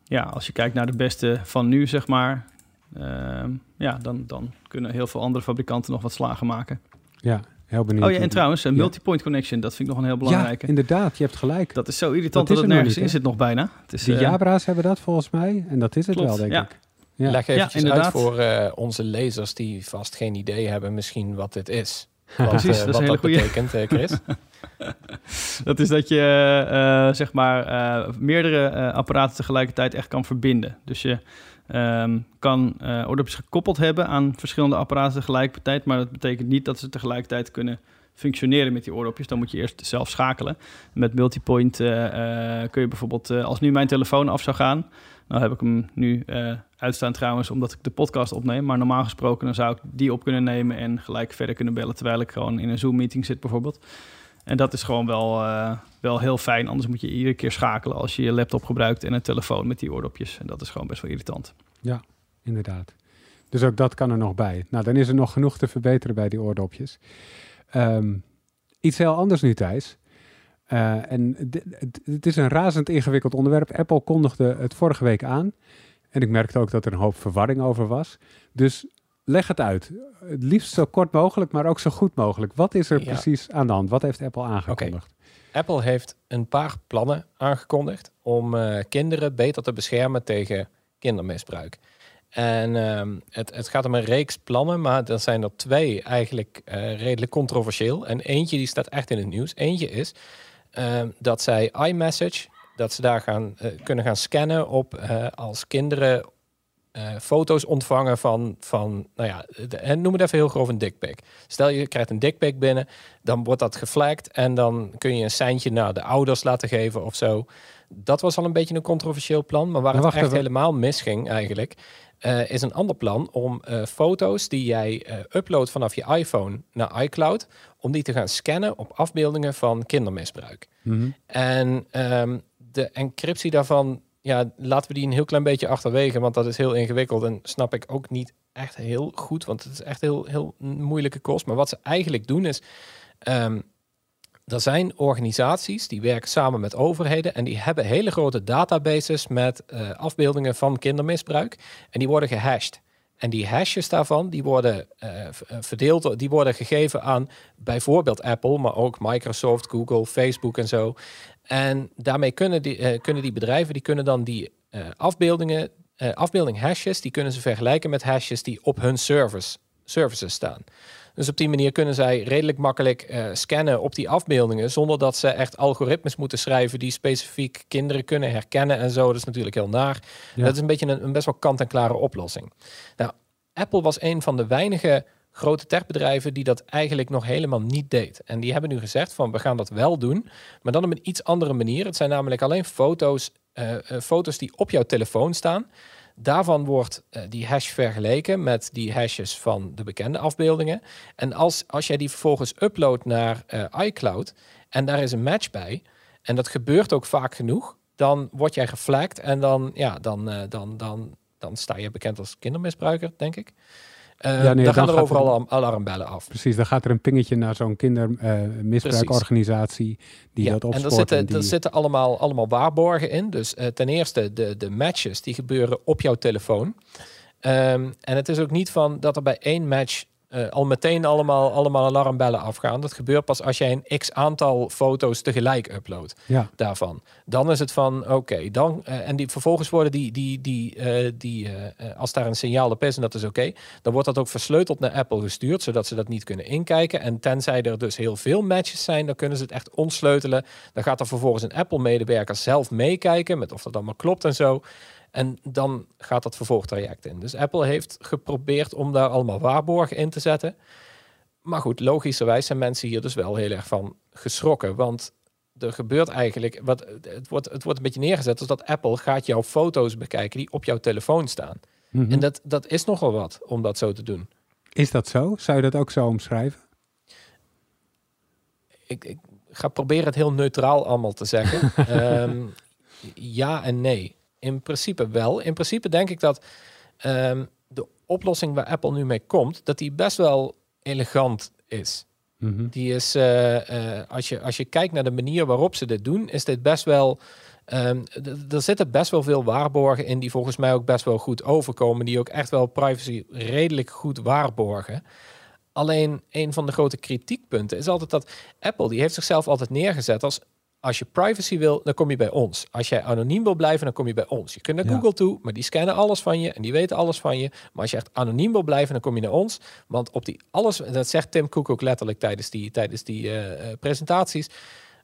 ja, als je kijkt naar de beste van nu, zeg maar, ehm, ja, dan, dan kunnen heel veel andere fabrikanten nog wat slagen maken. Ja, heel benieuwd. Oh ja, en trouwens, een Ja. multipoint connection, dat vind ik nog een heel Ja, belangrijke. inderdaad, je hebt gelijk. dat is zo irritant Dat dat, is het nog nergens niet, in zit nog bijna. Het is, de eh, Jabra's hebben dat volgens mij en dat is het Klopt, wel, denk ja. ik. Ja. Leg Ja, eventjes uit voor eh, onze lezers die vast geen idee hebben misschien wat dit is. Wat, [laughs] Precies, eh, dat is een hele betekent, eh, Chris. [laughs] Dat is dat je eh, zeg maar meerdere apparaten tegelijkertijd echt kan verbinden. Dus je ehm, kan eh oordopjes gekoppeld hebben aan verschillende apparaten tegelijkertijd, maar dat betekent niet dat ze tegelijkertijd kunnen functioneren met die oordopjes, dan moet je eerst zelf schakelen. Met multipoint kun je bijvoorbeeld, als nu mijn telefoon af zou gaan, nou heb ik hem nu uitstaan trouwens, omdat ik de podcast opneem. Maar normaal gesproken dan zou ik die op kunnen nemen en gelijk verder kunnen bellen, terwijl ik gewoon in een Zoom-meeting zit bijvoorbeeld. En dat is gewoon wel, eh, wel heel fijn. Anders moet je iedere keer schakelen als je je laptop gebruikt en een telefoon met die oordopjes. En dat is gewoon best wel irritant. Inderdaad. Dus ook dat kan er nog bij. Nou, dan is er nog genoeg te verbeteren bij die oordopjes. Ehm, iets heel anders nu, Thijs. Eh, en het is een razend ingewikkeld onderwerp. Apple kondigde het vorige week aan. En ik merkte ook dat er een hoop verwarring over was. Dus leg het uit. Het liefst zo kort mogelijk, maar ook zo goed mogelijk. Wat is er Ja. precies aan de hand? Wat heeft Apple aangekondigd? Apple heeft een paar plannen aangekondigd om eh, kinderen beter te beschermen tegen kindermisbruik. En ehm, het, het gaat om een reeks plannen, maar er zijn er twee eigenlijk eh, redelijk controversieel. En eentje die staat echt in het nieuws. Eentje is ehm, dat zij iMessage, dat ze daar gaan, eh, kunnen gaan scannen op eh, als kinderen eh, foto's ontvangen van, van nou ja, de- en noem het even heel grof een dickpic. Stel je krijgt een dickpic binnen, dan wordt dat geflagd en dan kun je een seintje naar de ouders laten geven of zo. Dat was al een beetje een controversieel plan, maar waar Maar het echt even. helemaal misging eigenlijk, is een ander plan om foto's die jij uploadt vanaf je iPhone naar iCloud, om die te gaan scannen op afbeeldingen van kindermisbruik. Mhm. En ehm, de encryptie daarvan, ja, laten we die een heel klein beetje achterwege, want dat is heel ingewikkeld en snap ik ook niet echt heel goed, want het is echt heel, heel moeilijke kost. Maar wat ze eigenlijk doen is, ehm, er zijn organisaties die werken samen met overheden en die hebben hele grote databases met eh, afbeeldingen van kindermisbruik en die worden gehashed. En die hashes daarvan, die worden eh, eh, verdeeld, die worden gegeven aan bijvoorbeeld Apple, maar ook Microsoft, Google, Facebook en zo. En daarmee kunnen die, eh, kunnen die bedrijven, die kunnen dan die eh, afbeeldingen, eh, afbeelding hashes, die kunnen ze vergelijken met hashes die op hun servers, services staan. Dus op die manier kunnen zij redelijk makkelijk scannen op die afbeeldingen, zonder dat ze echt algoritmes moeten schrijven die specifiek kinderen kunnen herkennen en zo. Dat is natuurlijk heel naar. Ja. Dat is een beetje een, een best wel kant-en-klare oplossing. Nou, Apple was een van de weinige grote techbedrijven die dat eigenlijk nog helemaal niet deed. En die hebben nu gezegd van we gaan dat wel doen, maar dan op een iets andere manier. Het zijn namelijk alleen foto's, eh, eh, foto's die op jouw telefoon staan. Daarvan wordt eh, die hash vergeleken met die hashes van de bekende afbeeldingen. En als, als jij die vervolgens uploadt naar iCloud en daar is een match bij, en dat gebeurt ook vaak genoeg, dan word jij geflagd en dan, ja, dan, dan, dan, dan sta je bekend als kindermisbruiker, denk ik. Eh, Ja, nee, dan dan gaan er overal er- alarm- alarmbellen af. Precies, dan gaat er een pingetje naar zo'n kindermisbruikorganisatie die Ja, dat en er zitten, en die- er zitten allemaal, allemaal waarborgen in. Dus eh, ten eerste de, de matches die gebeuren op jouw telefoon. Ehm, en het is ook niet van dat er bij één match eh, al meteen allemaal, allemaal alarmbellen afgaan. Dat gebeurt pas als jij een x aantal foto's tegelijk uploadt ja, daarvan. Dan is het van, oké, dan eh, en die vervolgens worden die, die, die, eh, die als daar een signaal op is en dat is oké, dan wordt dat ook versleuteld naar Apple gestuurd, zodat ze dat niet kunnen inkijken. En tenzij er dus heel veel matches zijn, dan kunnen ze het echt ontsleutelen. Dan gaat er vervolgens een Apple-medewerker zelf meekijken met of dat allemaal klopt en zo. En dan gaat dat vervolgtraject in. Dus Apple heeft geprobeerd om daar allemaal waarborgen in te zetten. Maar goed, logischerwijs zijn mensen hier dus wel heel erg van geschrokken. Want er gebeurt eigenlijk, wat, het, wordt, het wordt een beetje neergezet als dat Apple gaat jouw foto's bekijken die op jouw telefoon staan. Mhm. En dat, dat is nogal wat om dat zo te doen. Is dat zo? Zou je dat ook zo omschrijven? Ik, ik ga proberen het heel neutraal allemaal te zeggen. [laughs] Ehm, ja en nee. In principe wel. In principe denk ik dat ehm, de oplossing waar Apple nu mee komt, dat die best wel elegant is. Mhm. Die is, eh, eh, als, je, als je kijkt naar de manier waarop ze dit doen, is dit best wel. ehm, er zitten best wel veel waarborgen in die volgens mij ook best wel goed overkomen, die ook echt wel privacy redelijk goed waarborgen. Alleen een van de grote kritiekpunten is altijd dat Apple die heeft zichzelf altijd neergezet als als je privacy wil, dan kom je bij ons. Als jij anoniem wil blijven, dan kom je bij ons. Je kunt naar Ja. Google toe, maar die scannen alles van je en die weten alles van je. Maar als je echt anoniem wil blijven, dan kom je naar ons. Want op die alles, dat zegt Tim Cook ook letterlijk tijdens die, tijdens die eh, eh, presentaties.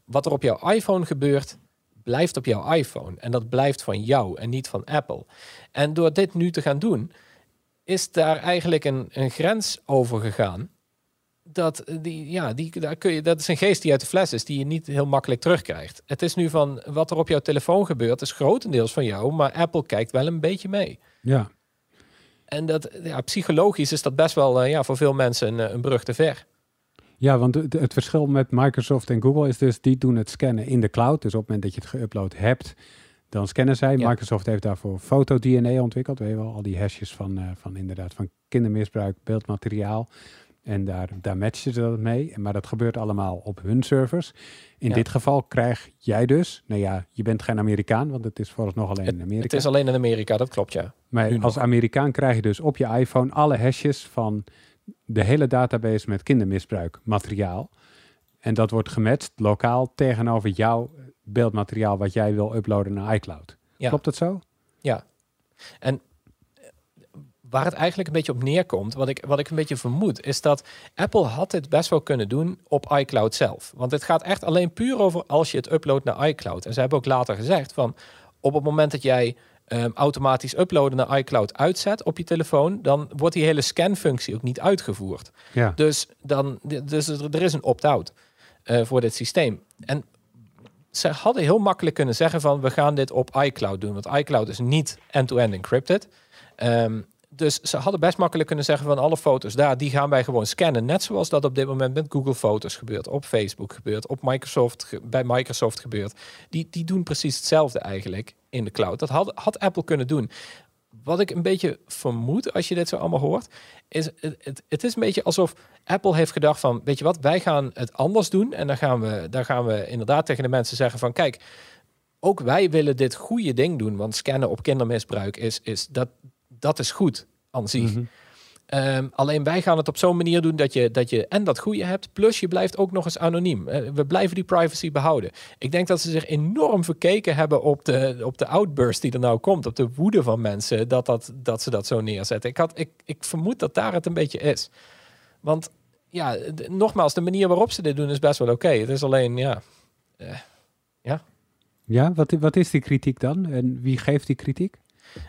Wat er op jouw iPhone gebeurt, blijft op jouw iPhone. En dat blijft van jou en niet van Apple. En door dit nu te gaan doen, is daar eigenlijk een, een grens over gegaan. Dat, die, ja, die, daar kun je, dat is een geest die uit de fles is, die je niet heel makkelijk terugkrijgt. Het is nu van wat er op jouw telefoon gebeurt, is grotendeels van jou, maar Apple kijkt wel een beetje mee. Ja, En dat, ja, psychologisch is dat best wel eh, ja, voor veel mensen een, eh, een brug te ver. Ja, want het, verschil met Microsoft en Google is dus, die doen het scannen in de cloud. Dus op het moment dat je het geüpload hebt, dan scannen zij. Ja. Microsoft heeft daarvoor foto-DNA ontwikkeld. Weet je wel, al die hashes van, eh, van inderdaad van kindermisbruik, beeldmateriaal. En daar, daar matchen ze dat mee. Maar dat gebeurt allemaal op hun servers. In Ja. dit geval krijg jij dus, nou ja, je bent geen Amerikaan, want het is vooralsnog alleen in Amerika. Het is alleen in Amerika, dat klopt ja. Maar Nu als nog. Amerikaan krijg je dus op je iPhone alle hashes van de hele database met kindermisbruik materiaal. En dat wordt gematcht lokaal tegenover jouw beeldmateriaal wat jij wil uploaden naar iCloud. Ja. Klopt dat zo? En eh, waar het eigenlijk een beetje op neerkomt, wat ik, wat ik een beetje vermoed, is dat Apple had dit best wel kunnen doen op iCloud zelf. Want het gaat echt alleen puur over als je het uploadt naar iCloud. En ze hebben ook later gezegd van op het moment dat jij ehm, automatisch uploaden naar iCloud uitzet op je telefoon, dan wordt die hele scanfunctie ook niet uitgevoerd. Ja. Dus, dan, dus er is een opt-out eh, voor dit systeem. En ze hadden heel makkelijk kunnen zeggen van we gaan dit op iCloud doen. Want iCloud is niet end-to-end encrypted. Ehm, dus ze hadden best makkelijk kunnen zeggen van alle foto's daar, die gaan wij gewoon scannen. Net zoals dat op dit moment met Google Foto's gebeurt, op Facebook gebeurt, op Microsoft, bij Microsoft gebeurt. Die, die doen precies hetzelfde eigenlijk in de cloud. Dat had, had Apple kunnen doen. Wat ik een beetje vermoed als je dit zo allemaal hoort, is het, het, het is een beetje alsof Apple heeft gedacht van, weet je wat, wij gaan het anders doen. En dan gaan we, dan gaan we inderdaad tegen de mensen zeggen van, kijk, ook wij willen dit goede ding doen. Want scannen op kindermisbruik is, is dat, dat is goed aan zich. Mhm. Ehm, alleen wij gaan het op zo'n manier doen dat je, dat je en dat goede hebt, plus je blijft ook nog eens anoniem. Eh, we blijven die privacy behouden. Ik denk dat ze zich enorm verkeken hebben op de, op de outburst die er nou komt, op de woede van mensen, dat, dat, dat ze dat zo neerzetten. Ik, had, ik, ik vermoed dat daar het een beetje is. Want ja, nogmaals, de manier waarop ze dit doen is best wel oké. Het is alleen, ja, Ja, wat, wat is die kritiek dan? En wie geeft die kritiek?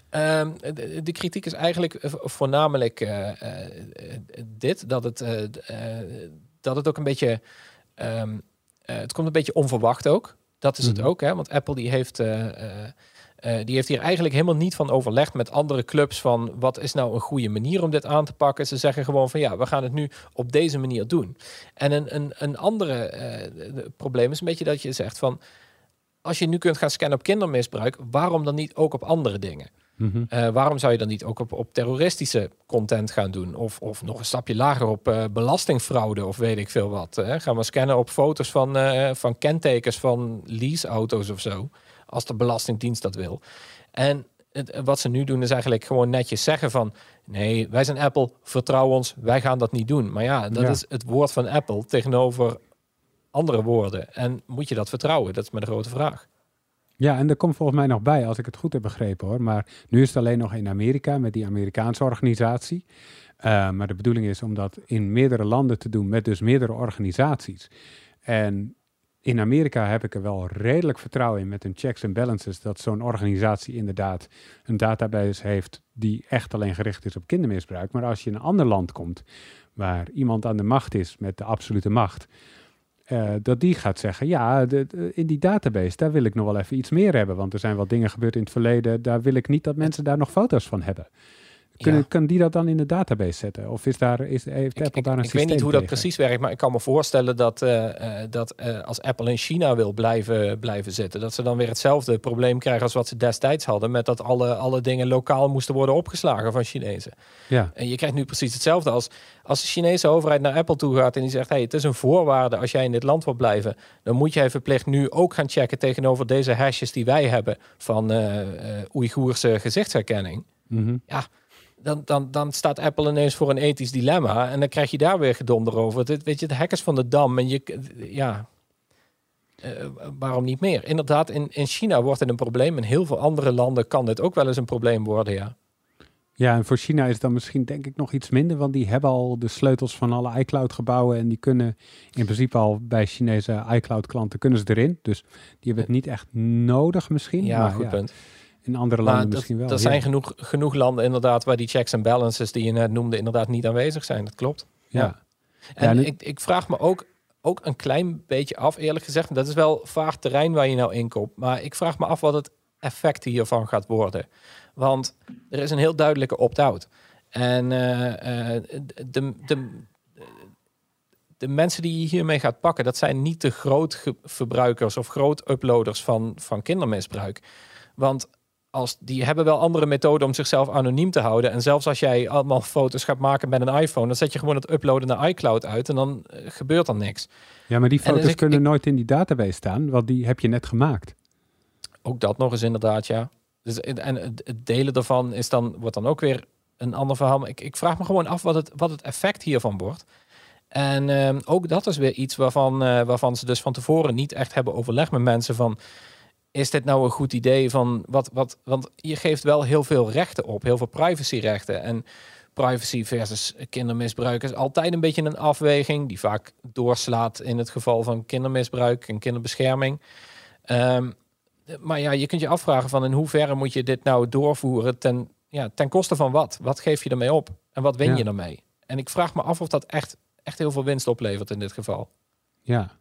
Ehm, de, de kritiek is eigenlijk eh, voornamelijk eh, eh, dit, dat het, dat het ook een beetje, ehm, eh, het komt een beetje onverwacht ook. Dat is Mhm. het ook, hè? want Apple die heeft, die heeft hier eigenlijk helemaal niet van overlegd met andere clubs van wat is nou een goede manier om dit aan te pakken. Ze zeggen gewoon van ja, we gaan het nu op deze manier doen. En een, een, een andere de- probleem is een beetje dat je zegt van als je nu kunt gaan scannen op kindermisbruik, waarom dan niet ook op andere dingen? Mhm. Eh, waarom zou je dan niet ook op, op terroristische content gaan doen? Of, of nog een stapje lager op eh, belastingfraude of weet ik veel wat. Hè? Gaan we scannen op foto's van, eh, van kentekens van leaseauto's of zo. Als de Belastingdienst dat wil. En het, wat ze nu doen is eigenlijk gewoon netjes zeggen van... nee, wij zijn Apple, vertrouw ons, wij gaan dat niet doen. Maar ja, dat Ja. is het woord van Apple tegenover andere woorden. En moet je dat vertrouwen? Dat is maar de grote vraag. Ja, en er komt volgens mij nog bij, als ik het goed heb begrepen hoor. Maar nu is het alleen nog in Amerika met die Amerikaanse organisatie. Eh, maar de bedoeling is om dat in meerdere landen te doen met dus meerdere organisaties. En in Amerika heb ik er wel redelijk vertrouwen in met hun checks en balances dat zo'n organisatie inderdaad een database heeft die echt alleen gericht is op kindermisbruik. Maar als je in een ander land komt waar iemand aan de macht is met de absolute macht, eh, dat die gaat zeggen, ja, de, de- in die database, daar wil ik nog wel even iets meer hebben. Want er zijn wel dingen gebeurd in het verleden, daar wil ik niet dat mensen daar nog foto's van hebben. Kunnen, Ja. Kan die dat dan in de database zetten? Of is daar, is, heeft Ik, Apple ik, daar een ik weet niet systeem hoe dat precies werkt, maar ik kan me voorstellen dat, eh, eh, dat eh, als Apple in China wil blijven, blijven zitten, dat ze dan weer hetzelfde probleem krijgen als wat ze destijds hadden, met dat alle, alle dingen lokaal moesten worden opgeslagen van Chinezen. Ja, En je krijgt nu precies hetzelfde als als de Chinese overheid naar Apple toe gaat en die zegt: hey, het is een voorwaarde als jij in dit land wilt blijven, dan moet jij verplicht nu ook gaan checken tegenover deze hashes die wij hebben van eh Oeigoerse gezichtsherkenning. mhm. Dan, dan, dan staat Apple ineens voor een ethisch dilemma en dan krijg je daar weer gedonder over. Weet je, de hackers van de dam en je, ja, eh, waarom niet meer? Inderdaad, in, in China wordt het een probleem. In heel veel andere landen kan dit ook wel eens een probleem worden, ja. ja, en voor China is het dan misschien denk ik nog iets minder, want die hebben al de sleutels van alle iCloud-gebouwen en die kunnen in principe al bij Chinese iCloud-klanten kunnen ze erin. Dus die hebben het niet echt nodig misschien. Ja, maar goed punt. In andere Maar landen dat, misschien wel. er ja. zijn genoeg, genoeg landen inderdaad waar die checks en balances die je net noemde inderdaad niet aanwezig zijn. Dat klopt. Ja. En Ja, ik, ik vraag me ook, ook een klein beetje af, eerlijk gezegd. Dat is wel vaag terrein waar je nou in komt. Maar ik vraag me af wat het effect hiervan gaat worden. Want er is een heel duidelijke opt-out. En eh, eh, de, de, de mensen die je hiermee gaat pakken, dat zijn niet de grootverbruikers of groot uploaders van, van kindermisbruik. Want als, die hebben wel andere methoden om zichzelf anoniem te houden. En zelfs als jij allemaal foto's gaat maken met een iPhone, dan zet je gewoon het uploaden naar iCloud uit en dan eh, gebeurt er niks. Ja, maar die dus foto's ik- kunnen ik- nooit in die database staan, want die heb je net gemaakt. Ook dat nog eens inderdaad, ja. Dus, en het delen daarvan is dan, wordt dan ook weer een ander verhaal. Maar ik, ik vraag me gewoon af wat het, wat het effect hiervan wordt. En ehm, ook dat is weer iets waarvan, eh, waarvan ze dus van tevoren niet echt hebben overlegd met mensen van... Is dit nou een goed idee van wat, wat, want je geeft wel heel veel rechten op, heel veel privacyrechten. En privacy versus kindermisbruik is altijd een beetje een afweging die vaak doorslaat in het geval van kindermisbruik en kinderbescherming. Ehm, maar ja, je kunt je afvragen van in hoeverre moet je dit nou doorvoeren ten, ja, ten koste van wat? Wat geef je ermee op? En wat win Ja. je ermee? En ik vraag me af of dat echt, echt heel veel winst oplevert in dit geval. Ja.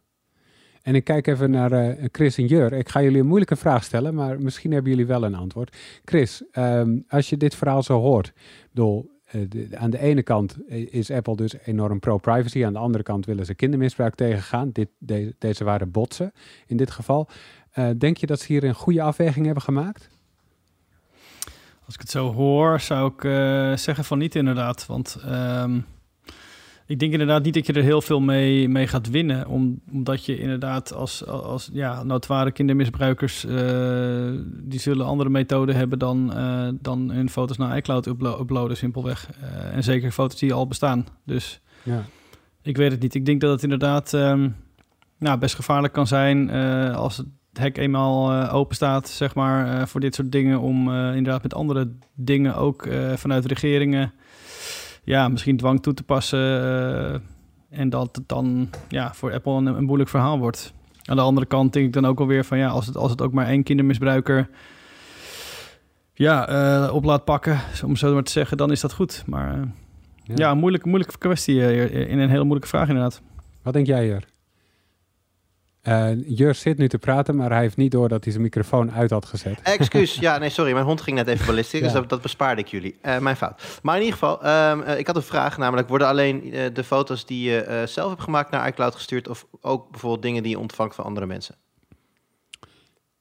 En ik kijk even naar eh, Chris en Jur. Ik ga jullie een moeilijke vraag stellen, maar misschien hebben jullie wel een antwoord. Chris, ehm, als je dit verhaal zo hoort, bedoel, eh, aan de ene kant is Apple dus enorm pro-privacy, aan de andere kant willen ze kindermisbruik tegengaan. Dit, de- deze waren botsen in dit geval. Eh, denk je dat ze hier een goede afweging hebben gemaakt? Als ik het zo hoor, zou ik eh, zeggen van niet inderdaad. Want ehm, ik denk inderdaad niet dat je er heel veel mee, mee gaat winnen. Om, omdat je inderdaad als, als ja, notoire kindermisbruikers... eh, die zullen andere methoden hebben dan, eh, dan hun foto's naar iCloud uplo- uploaden simpelweg. Eh, en zeker foto's die al bestaan. Dus Ja. ik weet het niet. Ik denk dat het inderdaad ehm, nou, best gevaarlijk kan zijn als het hek eenmaal open staat, zeg maar, voor dit soort dingen. Om inderdaad met andere dingen ook vanuit regeringen, ja, misschien dwang toe te passen. eh, en dat het dan ja, voor Apple een, een moeilijk verhaal wordt. Aan de andere kant denk ik dan ook alweer van ja, als het, als het ook maar één kindermisbruiker ja, eh, op laat pakken, om zo maar te zeggen, dan is dat goed. Maar eh, ja, een moeilijke, moeilijke kwestie in een hele moeilijke vraag inderdaad. Wat denk jij, Jur? Eh Jur zit nu te praten, maar hij heeft niet door dat hij zijn microfoon uit had gezet. [laughs] Excuus, ja, nee, sorry. Mijn hond ging net even ballistisch, dus dat, dat bespaarde ik jullie. Eh, mijn fout. Maar in ieder geval, ehm, eh, ik had een vraag, namelijk... worden alleen de foto's die je eh, zelf hebt gemaakt naar iCloud gestuurd... of ook bijvoorbeeld dingen die je ontvangt van andere mensen?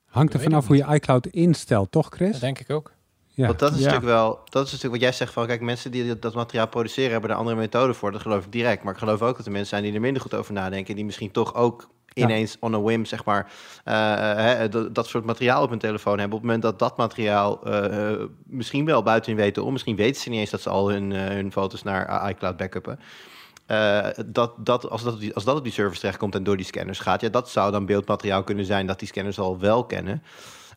Hangt er vanaf hoe je iCloud instelt, toch Chris? Dat denk ik ook. Ja. Want dat is Ja. natuurlijk wel... dat is natuurlijk wat jij zegt van... kijk, mensen die dat, dat materiaal produceren... hebben er andere methoden voor, dat geloof ik direct. Maar ik geloof ook dat er mensen zijn die er minder goed over nadenken... die misschien toch ook. Ineens on a whim, zeg maar... eh, hè, dat, soort materiaal op hun telefoon hebben. Op het moment dat dat materiaal eh, eh, misschien wel buiten hun weten om... misschien weten ze niet eens dat ze al hun, eh, hun foto's naar iCloud backuppen... Eh, dat, dat, als, dat als dat op die servers terechtkomt en door die scanners gaat, ja, dat zou dan beeldmateriaal kunnen zijn dat die scanners al wel kennen.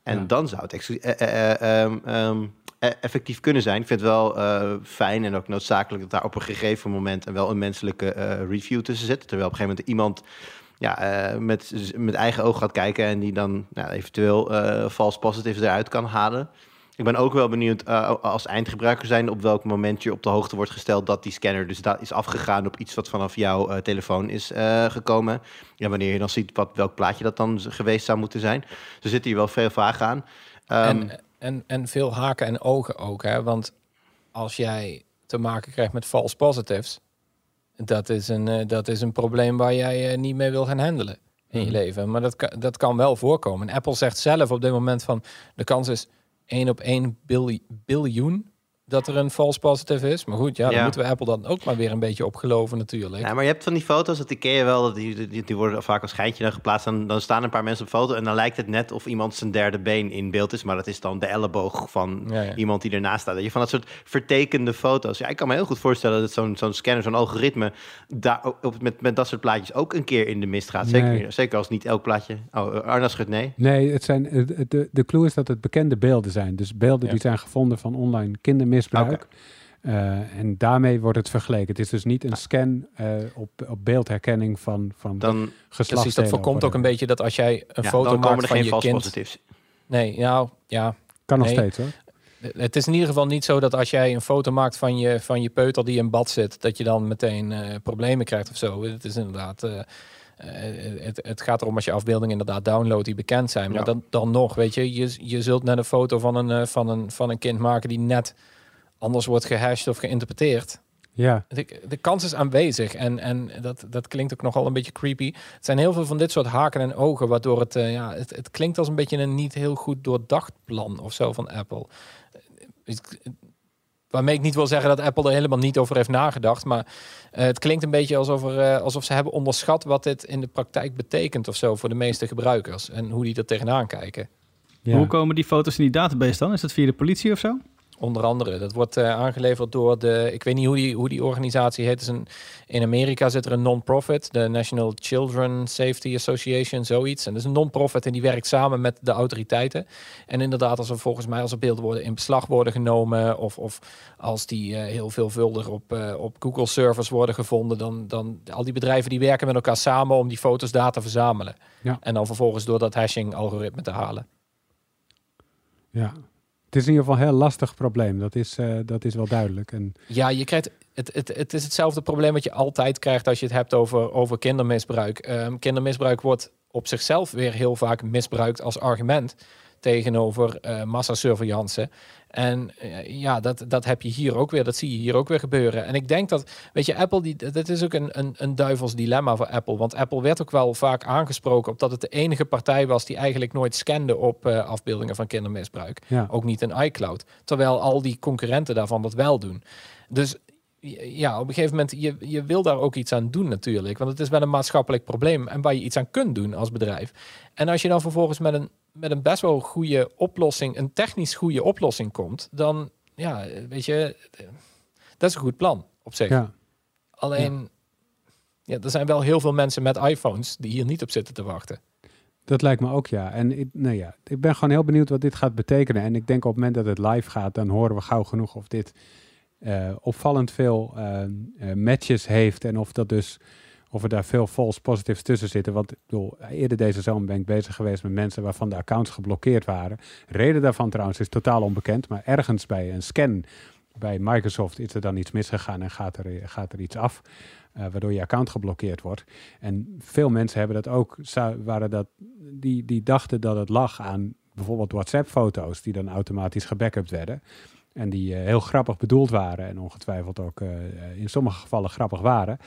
En Ja. dan zou het eh, eh, eh, ehm, ehm, eh, effectief kunnen zijn. Ik vind het wel eh, fijn en ook noodzakelijk dat daar op een gegeven moment en wel een menselijke eh, review tussen zit. Terwijl op een gegeven moment iemand ja, eh, met, met eigen oog gaat kijken en die dan nou, eventueel eh false positives eruit kan halen. Ik ben ook wel benieuwd eh, als eindgebruiker zijn op welk moment je op de hoogte wordt gesteld dat die scanner dus da- is afgegaan op iets wat vanaf jouw telefoon is gekomen. En wanneer je dan ziet wat, welk plaatje dat dan geweest zou moeten zijn. Dus zitten hier wel veel vragen aan. Ehm, en, en, en veel haken en ogen ook. Hè? Want als jij te maken krijgt met false positives, dat is een, eh, dat is een probleem waar jij eh, niet mee wil gaan handelen in je Mhm. leven. Maar dat kan, dat kan wel voorkomen. En Apple zegt zelf op dit moment van de kans is 1 op 1 bil- biljoen dat er een false positive is. Maar goed, ja, dan Ja. moeten we Apple dan ook maar weer een beetje op geloven natuurlijk. Ja, maar je hebt van die foto's, dat je wel, dat die, die, die worden vaak als schijntje dan geplaatst. Dan, dan staan een paar mensen op foto en dan lijkt het net of iemand zijn derde been in beeld is. Maar dat is dan de elleboog van Ja, ja. iemand die ernaast staat. Dat je van dat soort vertekende foto's. Ja, ik kan me heel goed voorstellen dat zo'n zo'n scanner, zo'n algoritme, daar op, met, met dat soort plaatjes ook een keer in de mist gaat. Zeker, Nee. zeker als niet elk plaatje... Oh, Arna schudt nee. Nee, het zijn, de, de clue is dat het bekende beelden zijn. Dus beelden Ja. die zijn gevonden van online kindermisbruik. Eh, en daarmee wordt het vergeleken. Het is dus niet een scan eh, op, op beeldherkenning van, van Dan, geslachtsdelen. Precies, dat voorkomt ook een beetje dat als jij een ja, foto dan komen maakt er van geen je false kind... Nee, nou, ja, Kan nog Nee. steeds hoor. Het is in ieder geval niet zo dat als jij een foto maakt van je, van je peuter die in bad zit, dat je dan meteen eh, problemen krijgt of zo. Het is inderdaad. het, het gaat erom als je afbeeldingen inderdaad downloadt die bekend zijn. Maar Ja. dan, dan nog, weet je, je, je zult net een foto van een, van, een, van een kind maken die net anders wordt gehashed of geïnterpreteerd. Ja, De, de kans is aanwezig en, en dat, dat klinkt ook nogal een beetje creepy. Het zijn heel veel van dit soort haken en ogen, waardoor het, eh, ja, het, het klinkt als een beetje een niet heel goed doordacht plan of zo van Apple. Ik- Waarmee ik niet wil zeggen dat Apple er helemaal niet over heeft nagedacht, maar eh, het klinkt een beetje alsof, er, eh, alsof ze hebben onderschat wat dit in de praktijk betekent of zo voor de meeste gebruikers en hoe die er tegenaan kijken. ja. Hoe komen die foto's in die database dan? Is dat via de politie of zo? Onder andere, dat wordt eh, aangeleverd door de, ik weet niet hoe die, hoe die organisatie heet. Is een, in Amerika zit er een non-profit, de National Children Safety Association, zoiets. En dat is een non-profit en die werkt samen met de autoriteiten. En inderdaad, als er volgens mij als er beelden worden in beslag worden genomen, of, of als die eh, heel veelvuldig op, eh, op Google servers worden gevonden, dan, dan al die bedrijven die werken met elkaar samen om die foto's data te verzamelen. Ja. En dan vervolgens door dat hashing-algoritme te halen. ja. Het is in ieder geval een heel lastig probleem. Dat is, eh, dat is wel duidelijk. En Ja, je krijgt. Het, het, het is hetzelfde probleem wat je altijd krijgt als je het hebt over, over kindermisbruik. Ehm, kindermisbruik wordt op zichzelf weer heel vaak misbruikt als argument tegenover eh massasurveillance. En eh, ja, dat, dat heb je hier ook weer. Dat zie je hier ook weer gebeuren. En ik denk dat, weet je, Apple, die, dat is ook een, een, een duivels dilemma voor Apple. Want Apple werd ook wel vaak aangesproken op dat het de enige partij was die eigenlijk nooit scande op eh, afbeeldingen van kindermisbruik. ja, Ook niet in iCloud. Terwijl al die concurrenten daarvan dat wel doen. Dus ja, op een gegeven moment, je, je wil daar ook iets aan doen natuurlijk. Want het is wel een maatschappelijk probleem en waar je iets aan kunt doen als bedrijf. En als je dan vervolgens met een, met een best wel goede oplossing, een technisch goede oplossing komt, dan, ja, weet je, dat is een goed plan op zich. ja. Alleen, ja. er zijn wel heel veel mensen met iPhones die hier niet op zitten te wachten. Dat lijkt me ook, ja. En ik, nou ja, ik ben gewoon heel benieuwd wat dit gaat betekenen. En ik denk op het moment dat het live gaat, dan horen we gauw genoeg of dit eh, opvallend veel eh, eh, matches heeft. En of dat dus, of er daar veel false positives tussen zitten. Want ik bedoel, eerder deze zomer ben ik bezig geweest met mensen waarvan de accounts geblokkeerd waren. Reden daarvan trouwens is totaal onbekend. Maar ergens bij een scan bij Microsoft is er dan iets misgegaan en gaat er, gaat er iets af. waardoor je account geblokkeerd wordt. En veel mensen hebben dat ook, waren dat, die, die dachten dat het lag aan bijvoorbeeld WhatsApp-foto's, die dan automatisch gebackupt werden. En die eh, heel grappig bedoeld waren en ongetwijfeld ook eh, eh, in sommige gevallen grappig waren.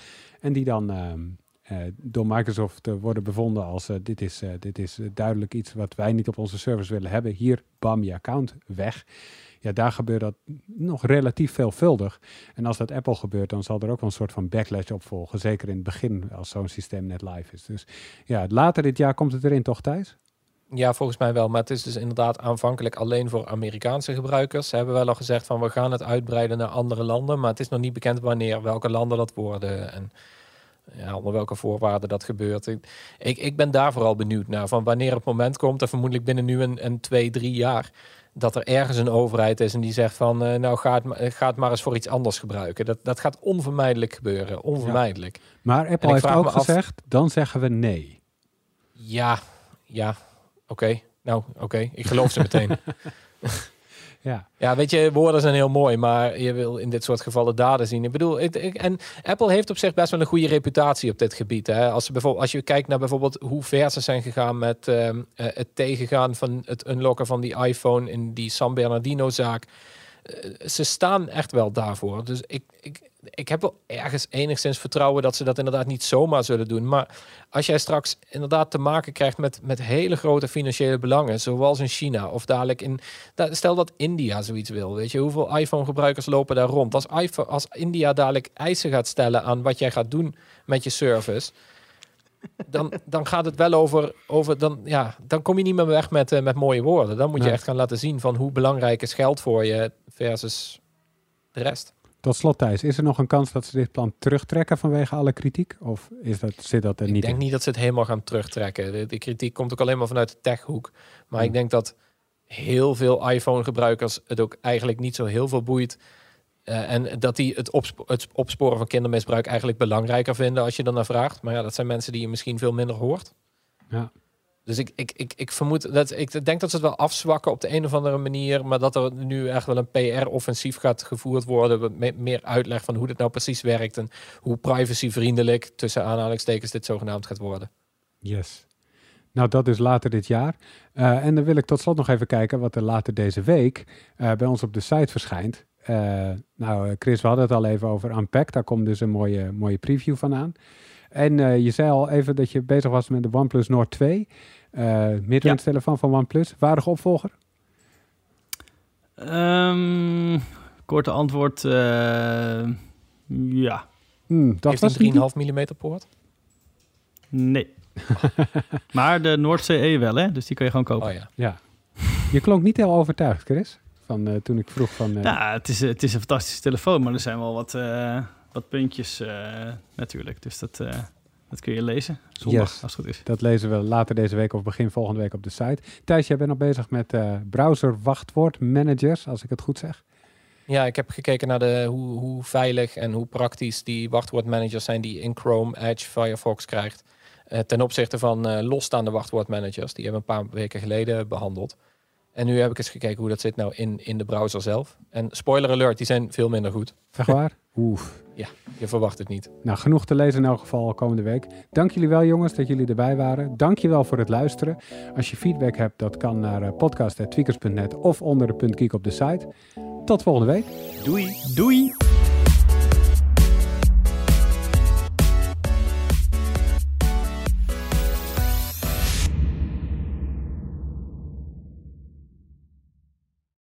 En die dan ehm, eh, door Microsoft worden bevonden als dit is, dit is duidelijk iets wat wij niet op onze servers willen hebben. Hier, bam, je account weg. Ja, daar gebeurt dat nog relatief veelvuldig. En als dat Apple gebeurt, dan zal er ook wel een soort van backlash op volgen. Zeker in het begin, als zo'n systeem net live is. Dus ja, later dit jaar komt het erin, toch Thijs? Ja, volgens mij wel. Maar het is dus inderdaad aanvankelijk alleen voor Amerikaanse gebruikers. Ze hebben wel al gezegd van we gaan het uitbreiden naar andere landen. Maar het is nog niet bekend wanneer, welke landen dat worden. En ja, onder welke voorwaarden dat gebeurt. Ik, ik, ik ben daar vooral benieuwd naar. Van wanneer het moment komt, en vermoedelijk binnen nu een, een twee, drie jaar. Dat er ergens een overheid is en die zegt van eh, nou ga het, ma- ga het maar eens voor iets anders gebruiken. Dat, dat gaat onvermijdelijk gebeuren. Onvermijdelijk. Maar Apple ik heeft ook af- gezegd, dan zeggen we nee. Ja, ja, oké. Nou, oké. Ik geloof ze meteen. [laughs] Ja, Ja, weet je, woorden zijn heel mooi, maar je wil in dit soort gevallen daden zien. Ik bedoel, ik, ik- en Apple heeft op zich best wel een goede reputatie op dit gebied. Hè? Als, ze bijvoorbeeld, als je kijkt naar bijvoorbeeld hoe ver ze zijn gegaan met ehm, eh, het tegengaan van het unlocken van die iPhone in die San Bernardino-zaak. Eh, ze staan echt wel daarvoor. Dus ik, ik, ik heb wel ergens enigszins vertrouwen dat ze dat inderdaad niet zomaar zullen doen. Maar als jij straks inderdaad te maken krijgt met, met hele grote financiële belangen, zoals in China of dadelijk in. Stel dat India zoiets wil, weet je, hoeveel iPhone-gebruikers lopen daar rond? Als, iPhone, als India dadelijk eisen gaat stellen aan wat jij gaat doen met je service. Dan, dan gaat het wel over, over dan, ja, dan kom je niet meer weg met, eh, met mooie woorden. Dan moet je echt gaan laten zien van hoe belangrijk is geld voor je versus de rest. Tot slot Thijs, is er nog een kans dat ze dit plan terugtrekken vanwege alle kritiek? Of is dat, zit dat er Ik niet denk in? niet dat ze het helemaal gaan terugtrekken. De, de kritiek komt ook alleen maar vanuit de techhoek. Maar ik denk dat heel veel iPhone-gebruikers het ook eigenlijk niet zo heel veel boeit. Eh, en dat die het, opspo- het opsporen van kindermisbruik eigenlijk belangrijker vinden als je dan naar vraagt. Maar ja, dat zijn mensen die je misschien veel minder hoort. Ja. Dus ik, ik, ik, ik vermoed dat ik denk dat ze het wel afzwakken op de een of andere manier, maar dat er nu echt wel een PR-offensief gaat gevoerd worden met meer uitleg van hoe dit nou precies werkt en hoe privacyvriendelijk tussen aanhalingstekens dit zogenaamd gaat worden. Yes. Nou, dat is later dit jaar. Uh, en dan wil ik tot slot nog even kijken wat er later deze week uh, bij ons op de site verschijnt. Uh, nou, Chris, we hadden het al even over Unpack. Daar komt dus een mooie, mooie preview van aan. En je zei al even dat je bezig was met de OnePlus Nord 2. Uh, midrange telefoon van OnePlus. Waardige opvolger? Um, korte antwoord, uh, ja. Hmm, dat Heeft was een 3,5 mm poort? Nee. [laughs] maar de Noord CE wel, hè? Dus die kun je gewoon kopen. Oh, ja. ja. Je klonk niet heel overtuigd, Chris, van uh, toen ik vroeg van... Uh... Nou, het is, het is een fantastische telefoon, maar er zijn wel wat, uh, wat puntjes natuurlijk. Dus dat... Dat kun je lezen zondag, als het goed is. Dat lezen we later deze week of begin volgende week op de site. Thijs, jij bent nog bezig met uh, browser wachtwoordmanagers, als ik het goed zeg. Ja, ik heb gekeken naar de, hoe, hoe veilig en hoe praktisch die wachtwoordmanagers zijn die in Chrome, Edge, Firefox krijgt. Uh, ten opzichte van uh, losstaande wachtwoordmanagers. Die hebben we een paar weken geleden behandeld. En nu heb ik eens gekeken hoe dat zit nou in, in de browser zelf. En spoiler alert, die zijn veel minder goed. Zeg waar? [laughs] Oef. Ja, je verwacht het niet. Nou, genoeg te lezen in elk geval komende week. Dank jullie wel jongens dat jullie erbij waren. Dank je wel voor het luisteren. Als je feedback hebt, dat kan naar uh, podcast.tweakers.net of onder de punt op de site. Tot volgende week. Doei. Doei.